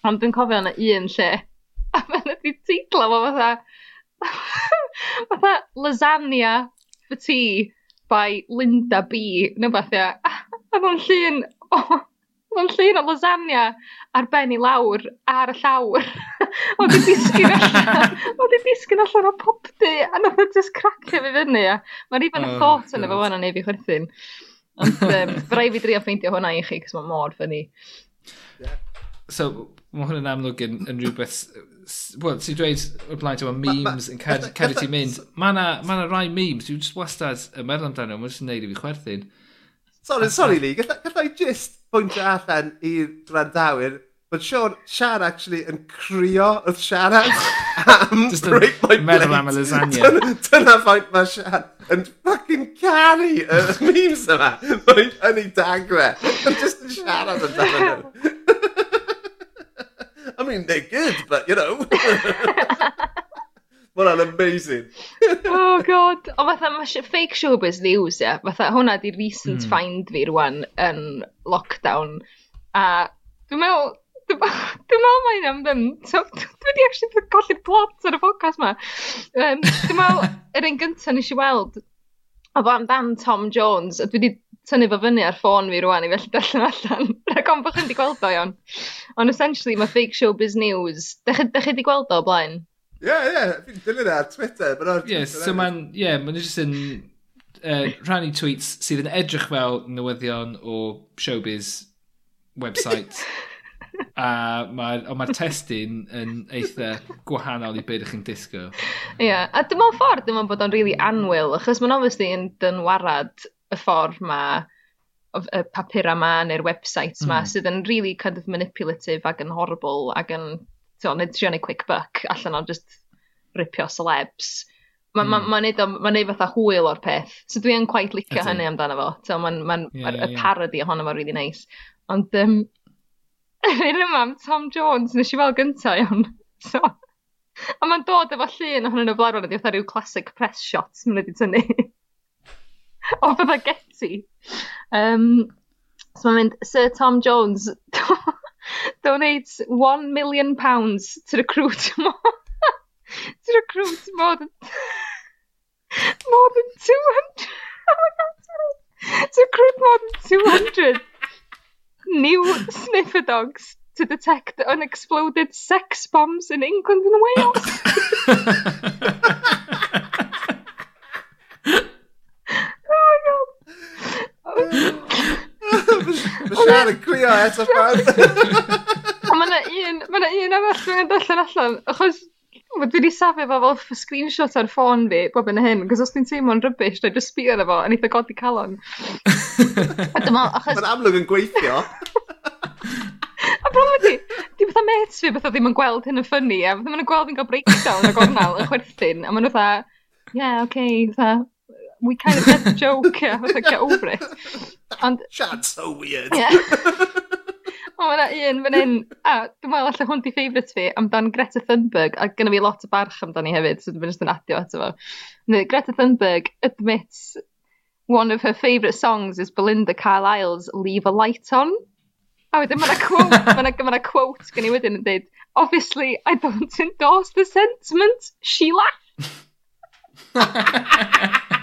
Ond dwi'n cofio yna un lle, a maen nhw wedi teitlo fo fatha, fatha lasagna for tea by Linda B. Neu beth ia. A mae'n llun o... Mae'n llun o lasagna ar ben i lawr, ar y llawr. o i disgyn allan. o i disgyn allan o popdi. A nath o e just cracio fi fyny. Mae'n even oh, thought yn efo fan o'n ei fi chwerthin. Ond um, rai fi drio ffeindio hwnna i chi, cos mae'n mor ffynnu. So, mae hwn yn amlwg yn, yn rhywbeth Wel, ti'n dweud o'r blaen ti'n memes yn cadw ti'n mynd. Mae yna ma rai memes, dwi'n just wastad y meddwl amdano, mae'n just yn neud i fi chwerthin. Sorry, sorry Lee, gallai just pwyntio allan i'r drandawyr bod Sean, Sian actually yn crio wrth siarad am Just break my meddwl am y lasagna. Dyna faint mae Sian yn fucking caru y memes yma. Mae'n yn ei dagre. Just yn siarad yn dafod nhw. I mean, they're good, but you know. Mae'n hwnna'n amazing. oh god. O fatha, mae fake showbiz news, ia. Fatha, hwnna di recent mm. find fi rwan yn lockdown. A dwi'n meddwl, dwi'n meddwl mae'n am ddim. So, dwi wedi actually colli'r plot ar y podcast ma. Um, dwi'n meddwl, yr un gyntaf nes i weld, o o amdan Tom Jones, a dwi wedi tynnu fo fyny ar ffôn fi rwan i felly darllen allan. Rhaid ond bod chi'n di gweld o iawn. Ond essentially mae fake showbiz news. Dech chi di gweld o blaen? Ie, yeah, ie. Yeah. Fi'n dilyn e ar Twitter. Ie, yeah, so mae'n... Ie, yeah, mae'n just yn... Uh, rhannu tweets sydd yn edrych fel newyddion o showbiz website. a mae'r ma, testyn yn eitha gwahanol i beth ydych chi'n disgo. Ie, yeah. a dim ond ffordd dim ond bod o'n really anwyl, achos mae'n obviously yn dynwarad y ffordd ma y papur ma neu'r websites ma mm. sydd yn really kind of manipulative ac yn horrible ac yn ti'n nid trio neu quick buck allan o just ripio celebs. Mae'n mm. ma, ma neud, ma neud fatha hwyl o'r peth. So dwi'n quite licio hynny amdano fo. So, mae'n ma yeah, yeah, y parody ohono fo'n really nice. Ond um, yr yma am Tom Jones nes i fel gynta iawn. So, a mae'n dod efo llun ohonyn nhw flaen o'n ydi fatha rhyw classic press shots mae'n wedi tynnu. o fatha Getty. Um, so mae'n mynd, Sir Tom Jones donates one million pounds to recruit more to recruit more than more than 200 oh my god sorry to recruit more than 200 new sniffer dogs to detect unexploded sex bombs in England and Wales. Mae Sian yn crio eto fan. Mae yna un, mae yna un arall rwy'n darllen allan, achos dwi wedi safio fo fel screenshot ar ffôn fi, bob yn hyn, cos os dwi'n teimlo'n rybys, dwi'n just sbio ar efo, yn eitha godi calon. Mae'n amlwg yn gweithio. A blwm ydi, di fatha mates fi fatha ddim yn gweld hyn yn ffynnu, a fatha ma'n gweld fi'n cael breakdown o gornal yn chwerthin, a ma'n nhw fatha, yeah, okay, fatha, we kind of had the joke, yeah, fatha, get over it. Ond... Chad's so weird. Yeah. O, mae yna un fan hyn, a dwi'n meddwl allai hwn di ffeifrit fi, amdan Greta Thunberg, a gynnu fi lot o barch amdani hefyd, so dwi'n just yn adio ato fo. No, Greta Thunberg admits one of her favourite songs is Belinda Carlisle's Leave a Light On. A wedyn mae'na quote, mae'na ma quote gen i wedyn yn dweud, obviously I don't endorse the sentiment, she laughed.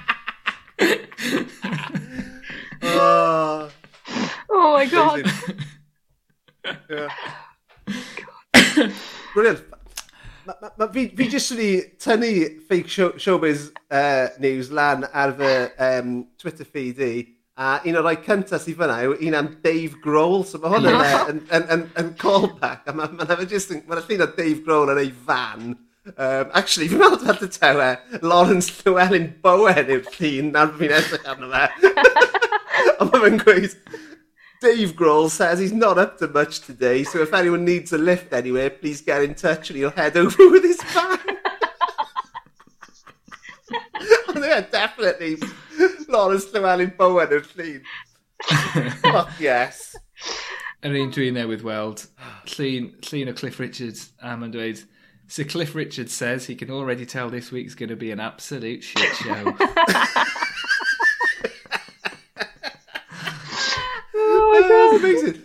oh. oh my god. yeah. Brilliant. fi, fi jyst wedi tynnu fake show, showbiz uh, news lan ar fy um, Twitter feed i. A un o'r rhai cyntaf sydd fyna yw un am Dave Grohl. So mae hwn yn, uh, yn, yn, yn, yn callback. A mae ma, ma, ma, ma, ma, ma, ma, ma, ma, ma, ma, ma, Um, actually, fi'n meddwl fel y tewe, Lawrence Llewellyn Bowen yw'r llun na'r fi'n edrych arno fe. Ond mae fe'n gweud, Dave Grohl says he's not up to much today, so if anyone needs a lift anywhere, please get in touch and he'll head over with his van. Ond yeah, definitely Lawrence Llewellyn Bowen yw'r llun. Fuck yes. Yr un dwi'n newydd weld, llun, llun o Cliff Richards, a mae'n dweud, So Cliff Richards says he can already tell this week's going to be an absolute shit show. Oh my oh, god. Oh, amazing.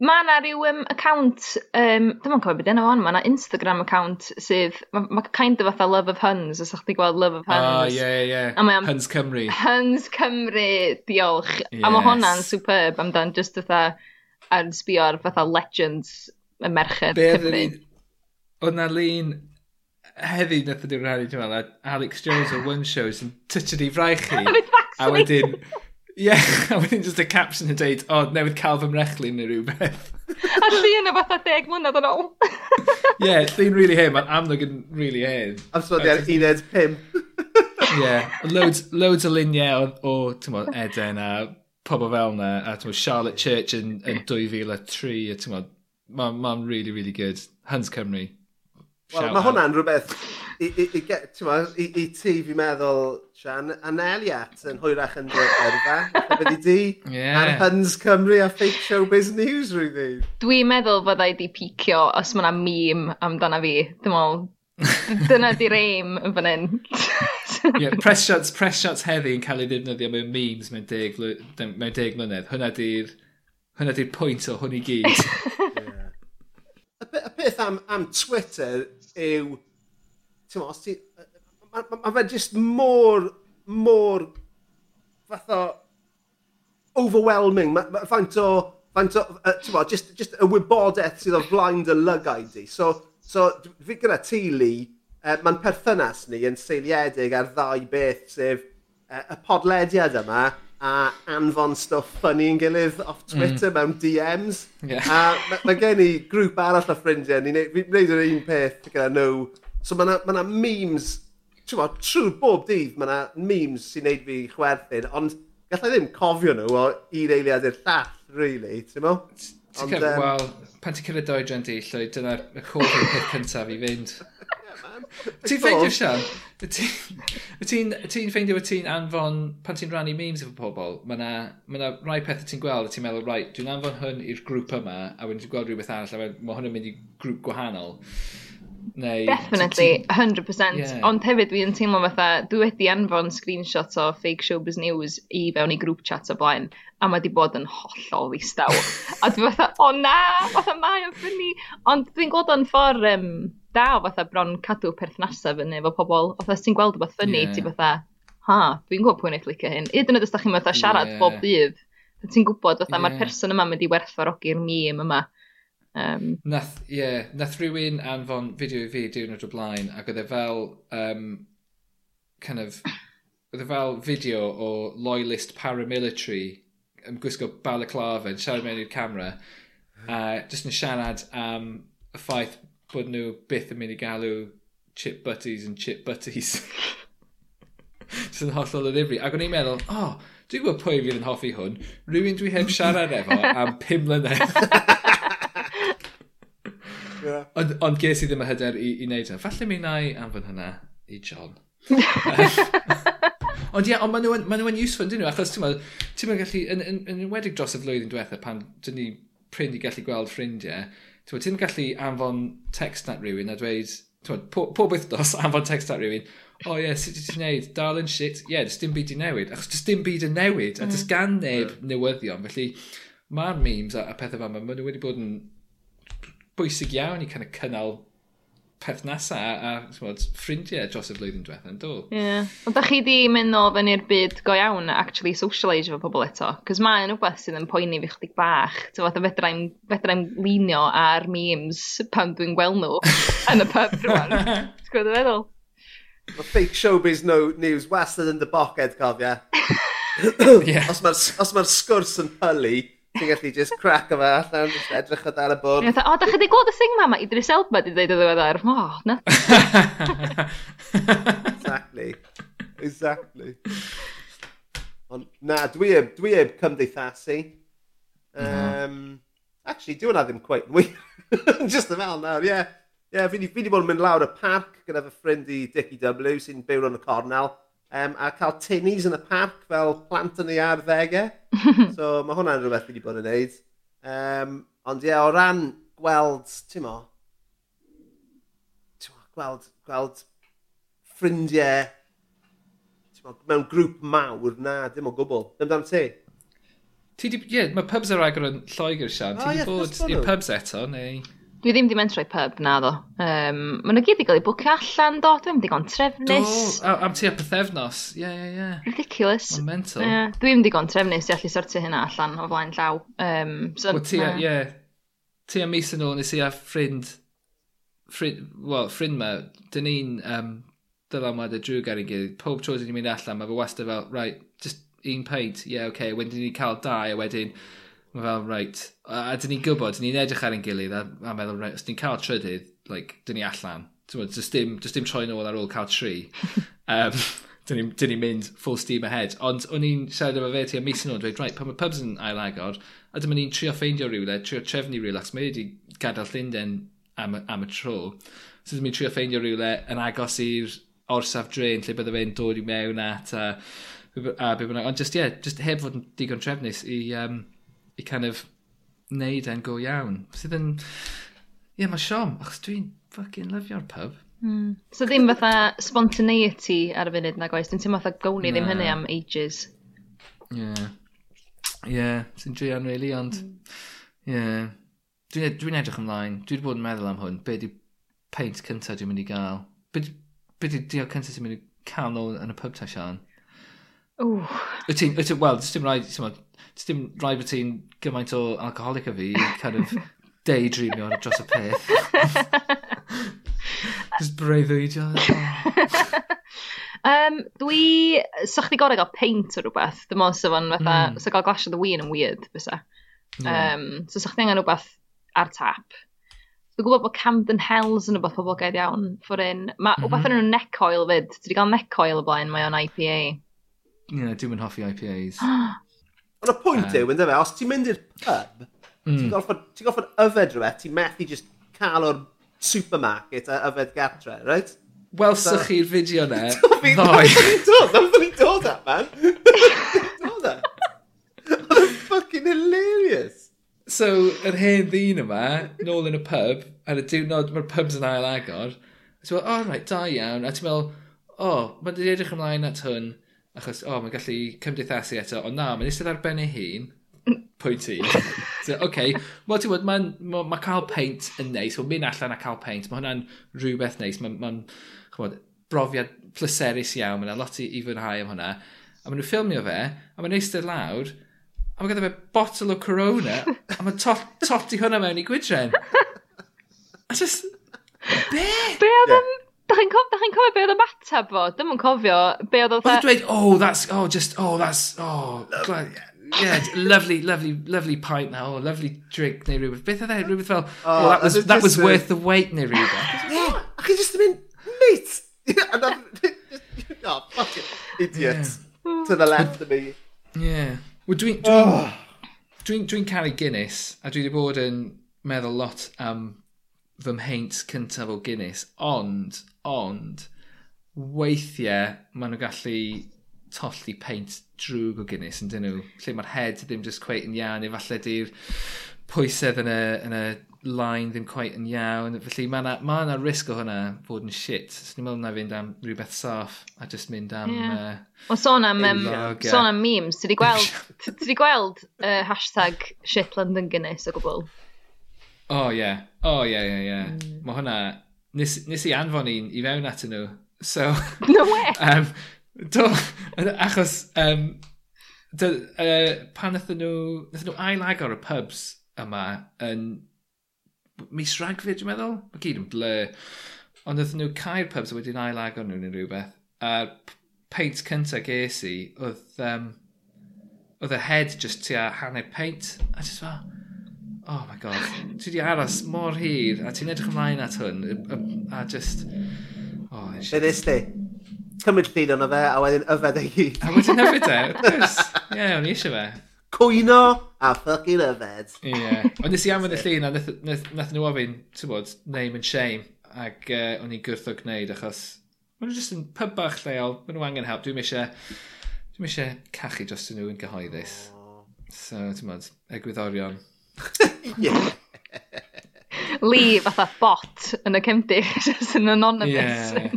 Mae yna rhyw um, account, um, dim ond cofio beth enw o'n, mae yna Instagram account sydd, mae ma kind of fatha Love of Huns, os ydych chi gweld Love of ah, Huns. Oh, yeah, yeah. A am, Huns Cymru. Huns Cymru, diolch. Yes. A mae hwnna'n superb amdan, just fatha, ar sbio ar fatha legends y merched Be Cymru. Oedd na lun heddi nath ydy'n rhannu, ti'n meddwl, Alex Jones o One Show sy'n tytio ni fraich chi. a wedyn, Ie, a wedyn just y caption yn dweud, o, oh, newydd cael fy mrechlin neu rhywbeth. a llun o fatha deg mlynedd yn ôl. Ie, llun really hen, mae'n amlwg yn really hen. Am sôn i'r uned pum. Ie, loads, loads o luniau o, o ti'n modd, Eden a pobl fel yna, a ti'n modd, Charlotte Church yn, yn 2003, a ti'n modd, mae'n ma really, really good. Hans Cymru. Wel, mae hwnna'n rhywbeth i, i, i, ma, i, i ti fi meddwl, Sian, aneliat yn hwyrach yn dy erfa. Byddi di yeah. ar Huns Cymru a fake showbiz news rwy'n Dwi'n meddwl fyddai di picio os mae'na mîm amdana fi. Dwi'n meddwl, dyna di'r aim yn fan hyn. yeah, press shots, press shots heddi yn cael ei ddefnyddio mewn memes mewn deg, mewn deg mlynedd. Hwna di'r hwnna di'r pwynt o hwn i gyd. yeah. y, y peth am, am Twitter yw... Ti'n os ti... Mae ma, ma fe jyst mor, mor... Fath o... Overwhelming. Mae ma, faint o... Faint o... Uh, ti'n just, just y wybodaeth sydd o flaen dy lygau di. So, so fi gyda ti, Lee, uh, mae'n perthynas ni yn seiliedig ar ddau beth, sef uh, y podlediad yma a anfon stwff funny yn gilydd off mm. Twitter mm. mewn DMs. Yeah. A mae ma gen i grŵp arall o ffrindiau, ni'n gwneud yr un peth gyda nhw. So mae yna ma memes, trwy bob dydd mae yna memes sy'n neud fi chwerthin, ond gallai ddim cofio nhw o un eiliad i'r llall, really, ti'n mo? Ti'n cael, um, Wel, pan ti'n cyrraedd doedran di, llwy, dyna'r hoff peth cyntaf i fynd. Ti'n ffeindio, Sian? Ti'n ti ffeindio y ti'n anfon, pan ti'n rannu memes efo pobl, mae yna ma, na, rai pethau ti'n gweld a ti'n meddwl, right, dwi'n anfon hwn i'r grŵp yma, a wedyn ti'n gweld rhywbeth arall, a mae hwn yn mynd i grŵp gwahanol. Neu, Definitely, ti, 100%. Yeah. Ond hefyd dwi'n teimlo fatha, dwi wedi anfon screenshot o fake showbiz news i fewn i grŵp chat o blaen, a mae di bod yn hollol ddistaw. a dwi fatha, o na, fatha mae o'n ffynnu. Ond dwi'n gweld o'n ffordd um, da o fatha bron cadw perthnasau fyny efo pobl. Fatha ti'n gweld rhywbeth ffynnu, yeah. ti fatha, ha, dwi'n gwybod pwy'n eich licio hyn. Yd yn ydych chi'n fatha siarad yeah. bob dydd. Ti'n gwybod fatha yeah. mae'r person yma mynd i werthfarogi'r mîm yma. Um, nath, ie, yeah, nath rhywun anfon fideo i fi diwrnod o blaen ac oedd e fel, um, kind of, oedd e fel fideo o loyalist paramilitary yn gwisgo balaclava yn siarad mewn i'r camera a uh, jyst yn siarad am um, y ffaith bod nhw byth yn mynd i galw chip butties yn chip butties. Jyst yn hollol o ddifri. Ac o'n i'n meddwl, o, oh, dwi'n gwybod pwy fydd yn hoffi hwn. Rwy'n dwi heb siarad efo am pum mlynedd. yeah. Ond on ges i ddim y hyder i, i wneud hynny. E. Falle mi wna i anfon hynna i John. Ond ie, yeah, ond maen nhw'n ma nhw useful, dyn nhw, achos ti'n meddwl, ti'n meddwl gallu, yn, yn, yn, yn wedig dros y flwyddyn diwethaf pan dyn ni prind i gallu gweld ffrindiau, Tywed, ti'n gallu anfon text at rhywun a dweud, tywed, pob, pob wythnos anfon text at rhywun, o oh, ie, yeah, sut ti'n gwneud, Darlin shit, ie, yeah, dys dim byd i newid, achos dys dim byd yn newid, a dys mm. gan neb mm. newyddion, felly mae'r memes a, a pethau fel yma, maen nhw wedi bod yn bwysig iawn i kind of cynnal perthnasau a, a bod, ffrindiau dros y flwyddyn diwethaf yn do. Ie. Yeah. Ond da chi di mynd o fyny i'r byd go iawn a actually socialise efo pobl eto? Cos mae'n rhywbeth sydd yn poeni fi chdig bach. Ti'n fath o fedrai'n fedra linio ar memes pan dwi'n gweld nhw yn y pub rwan. Ti'n gwybod y feddwl? Mae fake showbiz no news wastad yn dy boced, cofia. yeah. Os mae'r ma sgwrs yn pylu, Ti'n gallu just crack yma allan, just edrych o dal y bwrdd. Ie, o, da chi wedi gweld y thing ma, mae Idris Elba wedi dweud o ddiweddar. Mo, na. exactly. Exactly. Ond na, dwi eb, dwi eb cymdeithasu. Um. Actually, dwi hwnna ddim quite wir. just yn fel nawr, ie. Yeah. Ie, yeah, fi wedi bod yn mynd lawr y parc gyda fy ffrind i Dickie W sy'n byw yn y Cornel um, a cael tinnies yn y parc fel plant yn ei arddegau. so mae hwnna'n rhywbeth fi wedi bod yn neud. Um, ond ie, yeah, o ran gweld, ti'n mo, mo, gweld, gweld ffrindiau mo, mewn grŵp mawr na, dim o gwbl. Dim dan ti? Ti di, ie, yeah, mae pubs ar agor yn Lloegr, Sian. Ti oh, di yeah, bod i'r pubs eto, neu? Dwi ddim di mynd trwy pub, na ddo. Um, Mae nhw gyd i gael eu bwcio allan, do. Dwi'n mynd i gon trefnus. Do, am ti a pethefnos. Ie, yeah, ie, yeah, ie. Yeah. Ridiculous. Mae'n mental. Yeah. Dwi'n mynd i gon trefnus i allu sortio hynna allan o flaen llaw. Um, so, Wel, ti a, ie. Yeah. Ti a mis yn ôl nes i a ffrind, ffrind, wel, ffrind ma, dyn ni'n um, dylanwad y drwy gan i gilydd. Pob tro dyn ni'n mynd allan, mae fe wastad fel, right, just un peint. Ie, yeah, oce. okay. Wedyn ni'n cael dau a wedyn Mae fel, reit, a a dyn ni'n gwybod, dyn ni'n edrych ar ein gilydd a, a meddwl, reit, os ni'n cael trydydd, like, dyn ni allan. Does dim, does dim troi nôl ar ôl cael tri. um, dyn ni'n ni mynd full steam ahead. Ond o'n i'n siarad efo fe ti am mis yn ôl, dweud, right, pan mae pubs yn ail agor, a dyma ni'n trio ffeindio rhywle, trio trefnu rhywle, ac mae wedi gadael Llundain am, am y tro. So dyma ni'n trio ffeindio rhywle yn agos i'r orsaf dren lle bydde fe'n dod i mewn at a, a, a be bynnag. Ond just, ie, yeah, just heb fod yn digon trefnus i, um, i kind of neud e'n go iawn. Sydd yn... Ie, yeah, mae siom, achos dwi'n fucking lyfio'r pub. Mm. So ddim fatha spontaneity ar y funud na oes, dwi'n teimlo fatha gown i ddim hynny am ages. Ie. Yeah. Ie, yeah. sy'n drian really, ond... Hmm. Ie. Mm. Yeah. Dwi'n dwi edrych ymlaen, dwi wedi bod yn meddwl am hwn, be di peint cyntaf dwi'n mynd i gael? Be di, be di diog cyntaf dwi'n mynd i cael nôl yn y pub ta, Sian? Ww. Wyt ti'n, wel, dim rhaid, dim rhaid bod ti'n gymaint o alcoholic o fi kind of daydreamio dros y peth. Just breuddwydio. um, dwi... So chdi gorau gael paint o rhywbeth. Dim ond sef o'n fatha... Mm. So gael glass of the wine yn weird, fysa. Yeah. Um, so sa'ch chdi angen rhywbeth ar tap. Dwi'n gwybod bod Camden Hells yn rhywbeth poblogaidd iawn. Ffordd un. Mae mm -hmm. rhywbeth mhm. yn nhw'n neck oil fyd. ti wedi cael neck oil o blaen, mae o'n IPA you know, dwi'n yn hoffi IPAs. Ond y pwynt yw, ynddo fe, os ti'n mynd i'r pub, mm. ti'n hmm. goffod yfed rhywbeth, ti'n methu just cael o'r supermarket a yfed gartre, right? Wel, so, chi'r fideo ne, ddoi. Nath ni dod at, man. dod at. Oedd fucking hilarious. So, yr hen ddyn yma, nôl yn y pub, ar y diwrnod, mae'r pubs yn ail agor, a ti'n meddwl, oh, right, da iawn, a ti'n meddwl, oh, mae'n edrych ymlaen at hwn, Achos, o, oh, mae'n gallu cymdeithasu eto, ond na, mae'n eistedd ar ben ei hun, pwynt i. so, okay. well, ti'n gwybod, mae ma, ma cael peint yn neis, o mynd allan a cael peint, mae hwnna'n rhywbeth neis, mae'n ma, ma, brofiad pleserus iawn, mae'n lot i, i fwynhau am hwnna. A maen nhw'n ffilmio fe, a mae'n eistedd lawr, a mae gyda fe bottle o Corona, a mae'n tot, toti hwnna mewn i gwydren. A just, be? Be oedd yeah. Da chi'n cofio, chi cofio be oedd y ymateb fo? Dim yn cofio be oedd oedd... Oedd dweud, oh, that's, oh, just, oh, that's, oh, glad, yeah, lovely, lovely, lovely pint now, oh, lovely drink neu rhywbeth. Beth oedd e, rhywbeth fel, oh, oh, that was, that was worth the wait neu rhywbeth. Yeah, ac i just mynd, mate! oh, fucking idiot. Yeah. To the left of me. Yeah. Well, dwi'n... Dwi'n oh. dwi, dwi caru Guinness, a dwi wedi bod yn meddwl lot am fy mheint cyntaf o Guinness, ond Ond weithiau maen nhw gallu tollu peint drwg o Guinness yn dyn nhw. Lle mae'r head ddim just cweit yn iawn. Efallai di'r pwysedd yn y, yn y line ddim quite yn iawn. Felly mae yna ma, na, risg o hwnna fod yn shit. So ni'n meddwl na fynd am rhywbeth saff a just mynd am... Yeah. Uh, o sôn am, um, sôn am memes, ti di gweld, ti di gweld uh, hashtag shit London Guinness o gwbl? O oh, ie, yeah. o oh, ie, yeah, ie, yeah, ie. Yeah. Mm. Mae hwnna nes, nes i anfon un i fewn at nhw. So, no way! um, do, achos um, do, uh, pan nath nhw, nath nhw ailag o'r y pubs yma yn mis rhagfyd, dwi'n meddwl? Mae gyd yn blur. Ond nath nhw cau'r pubs a wedyn ailag o'n nhw'n rhywbeth. A peint cyntaf ges i, oedd, um, oedd y head just tua hanner peint. A just fel, oh my god, ti wedi aros mor hir, a ti'n edrych ymlaen at hwn, a, just... Oh, Be ddys ti? Cymryd llun o'n fe, a wedyn yfed e gyd. A wedyn yfed e. Ie, o'n i eisiau fe. Cwyno a ffucking yfed. Ie. Yeah. Ond nes i am yn y llun, a nath nhw ofyn, ti'n bod, name and shame. Ac uh, o'n i gwrtho gwneud, achos... Mae'n just yn pub bach lleol, mae'n nhw angen help. Dwi'n eisiau... Dwi'n eisiau cachu dros nhw yn gyhoeddus. So, ti'n bod, egwyddorion. yeah. Lee fatha bot yn y cefndir, just yn anonymous. Yeah.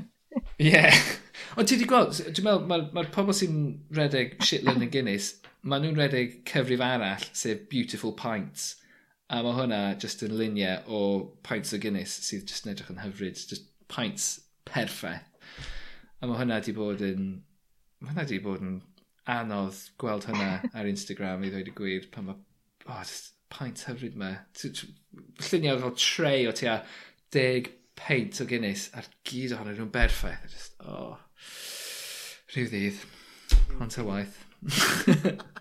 yeah. Ond ti wedi gweld, dwi'n meddwl, mae'r ma, ma pobl sy'n redeg Shitland yn Guinness, maen nhw'n redeg cyfrif arall, sef Beautiful Pints. A mae hwnna just yn luniau o pints o Guinness sydd just yn edrych yn hyfryd, just pints perffaith. A mae hwnna wedi bod yn... Mae hwnna wedi bod yn anodd gweld hwnna ar Instagram i ddweud y gwir pan mae... Oh, just, paint hyfryd me. Lluniau fel tre o tua deg peint o Guinness a'r gyd ohonyn nhw'n berffaith. Just, oh, rhyw ddydd. Ond ta waith.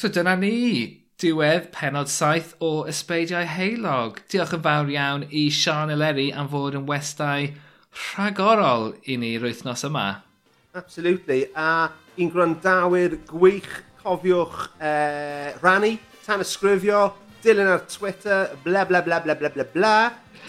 so dyna ni. Diwedd penod saith o Ysbeidiau Heilog. Diolch yn fawr iawn i Sian Eleri am fod yn westau rhagorol i ni yr wythnos yma. Absolutely. A i'n gwrandawyr gwych, cofiwch uh, rannu, tan ysgrifio, dilyn ar Twitter, bla bla bla bla bla bla bla,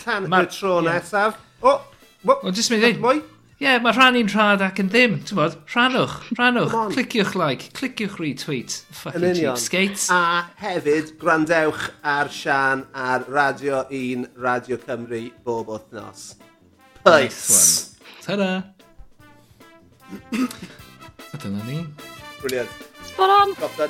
tan Ma, y tro yeah. nesaf. O, o, o jyst mynd i mwy? Ie, yeah, mae rhannu'n rhad ac yn ddim, ti'n bod? Rhannwch, rhannwch, cliciwch like, cliciwch retweet, fucking cheapskates. A hefyd, gwrandewch ar Sian ar Radio 1 Radio Cymru bob wythnos. Pais! Nice Ta-da! Etter en ending. Brilliant. Spot on. Kaptein.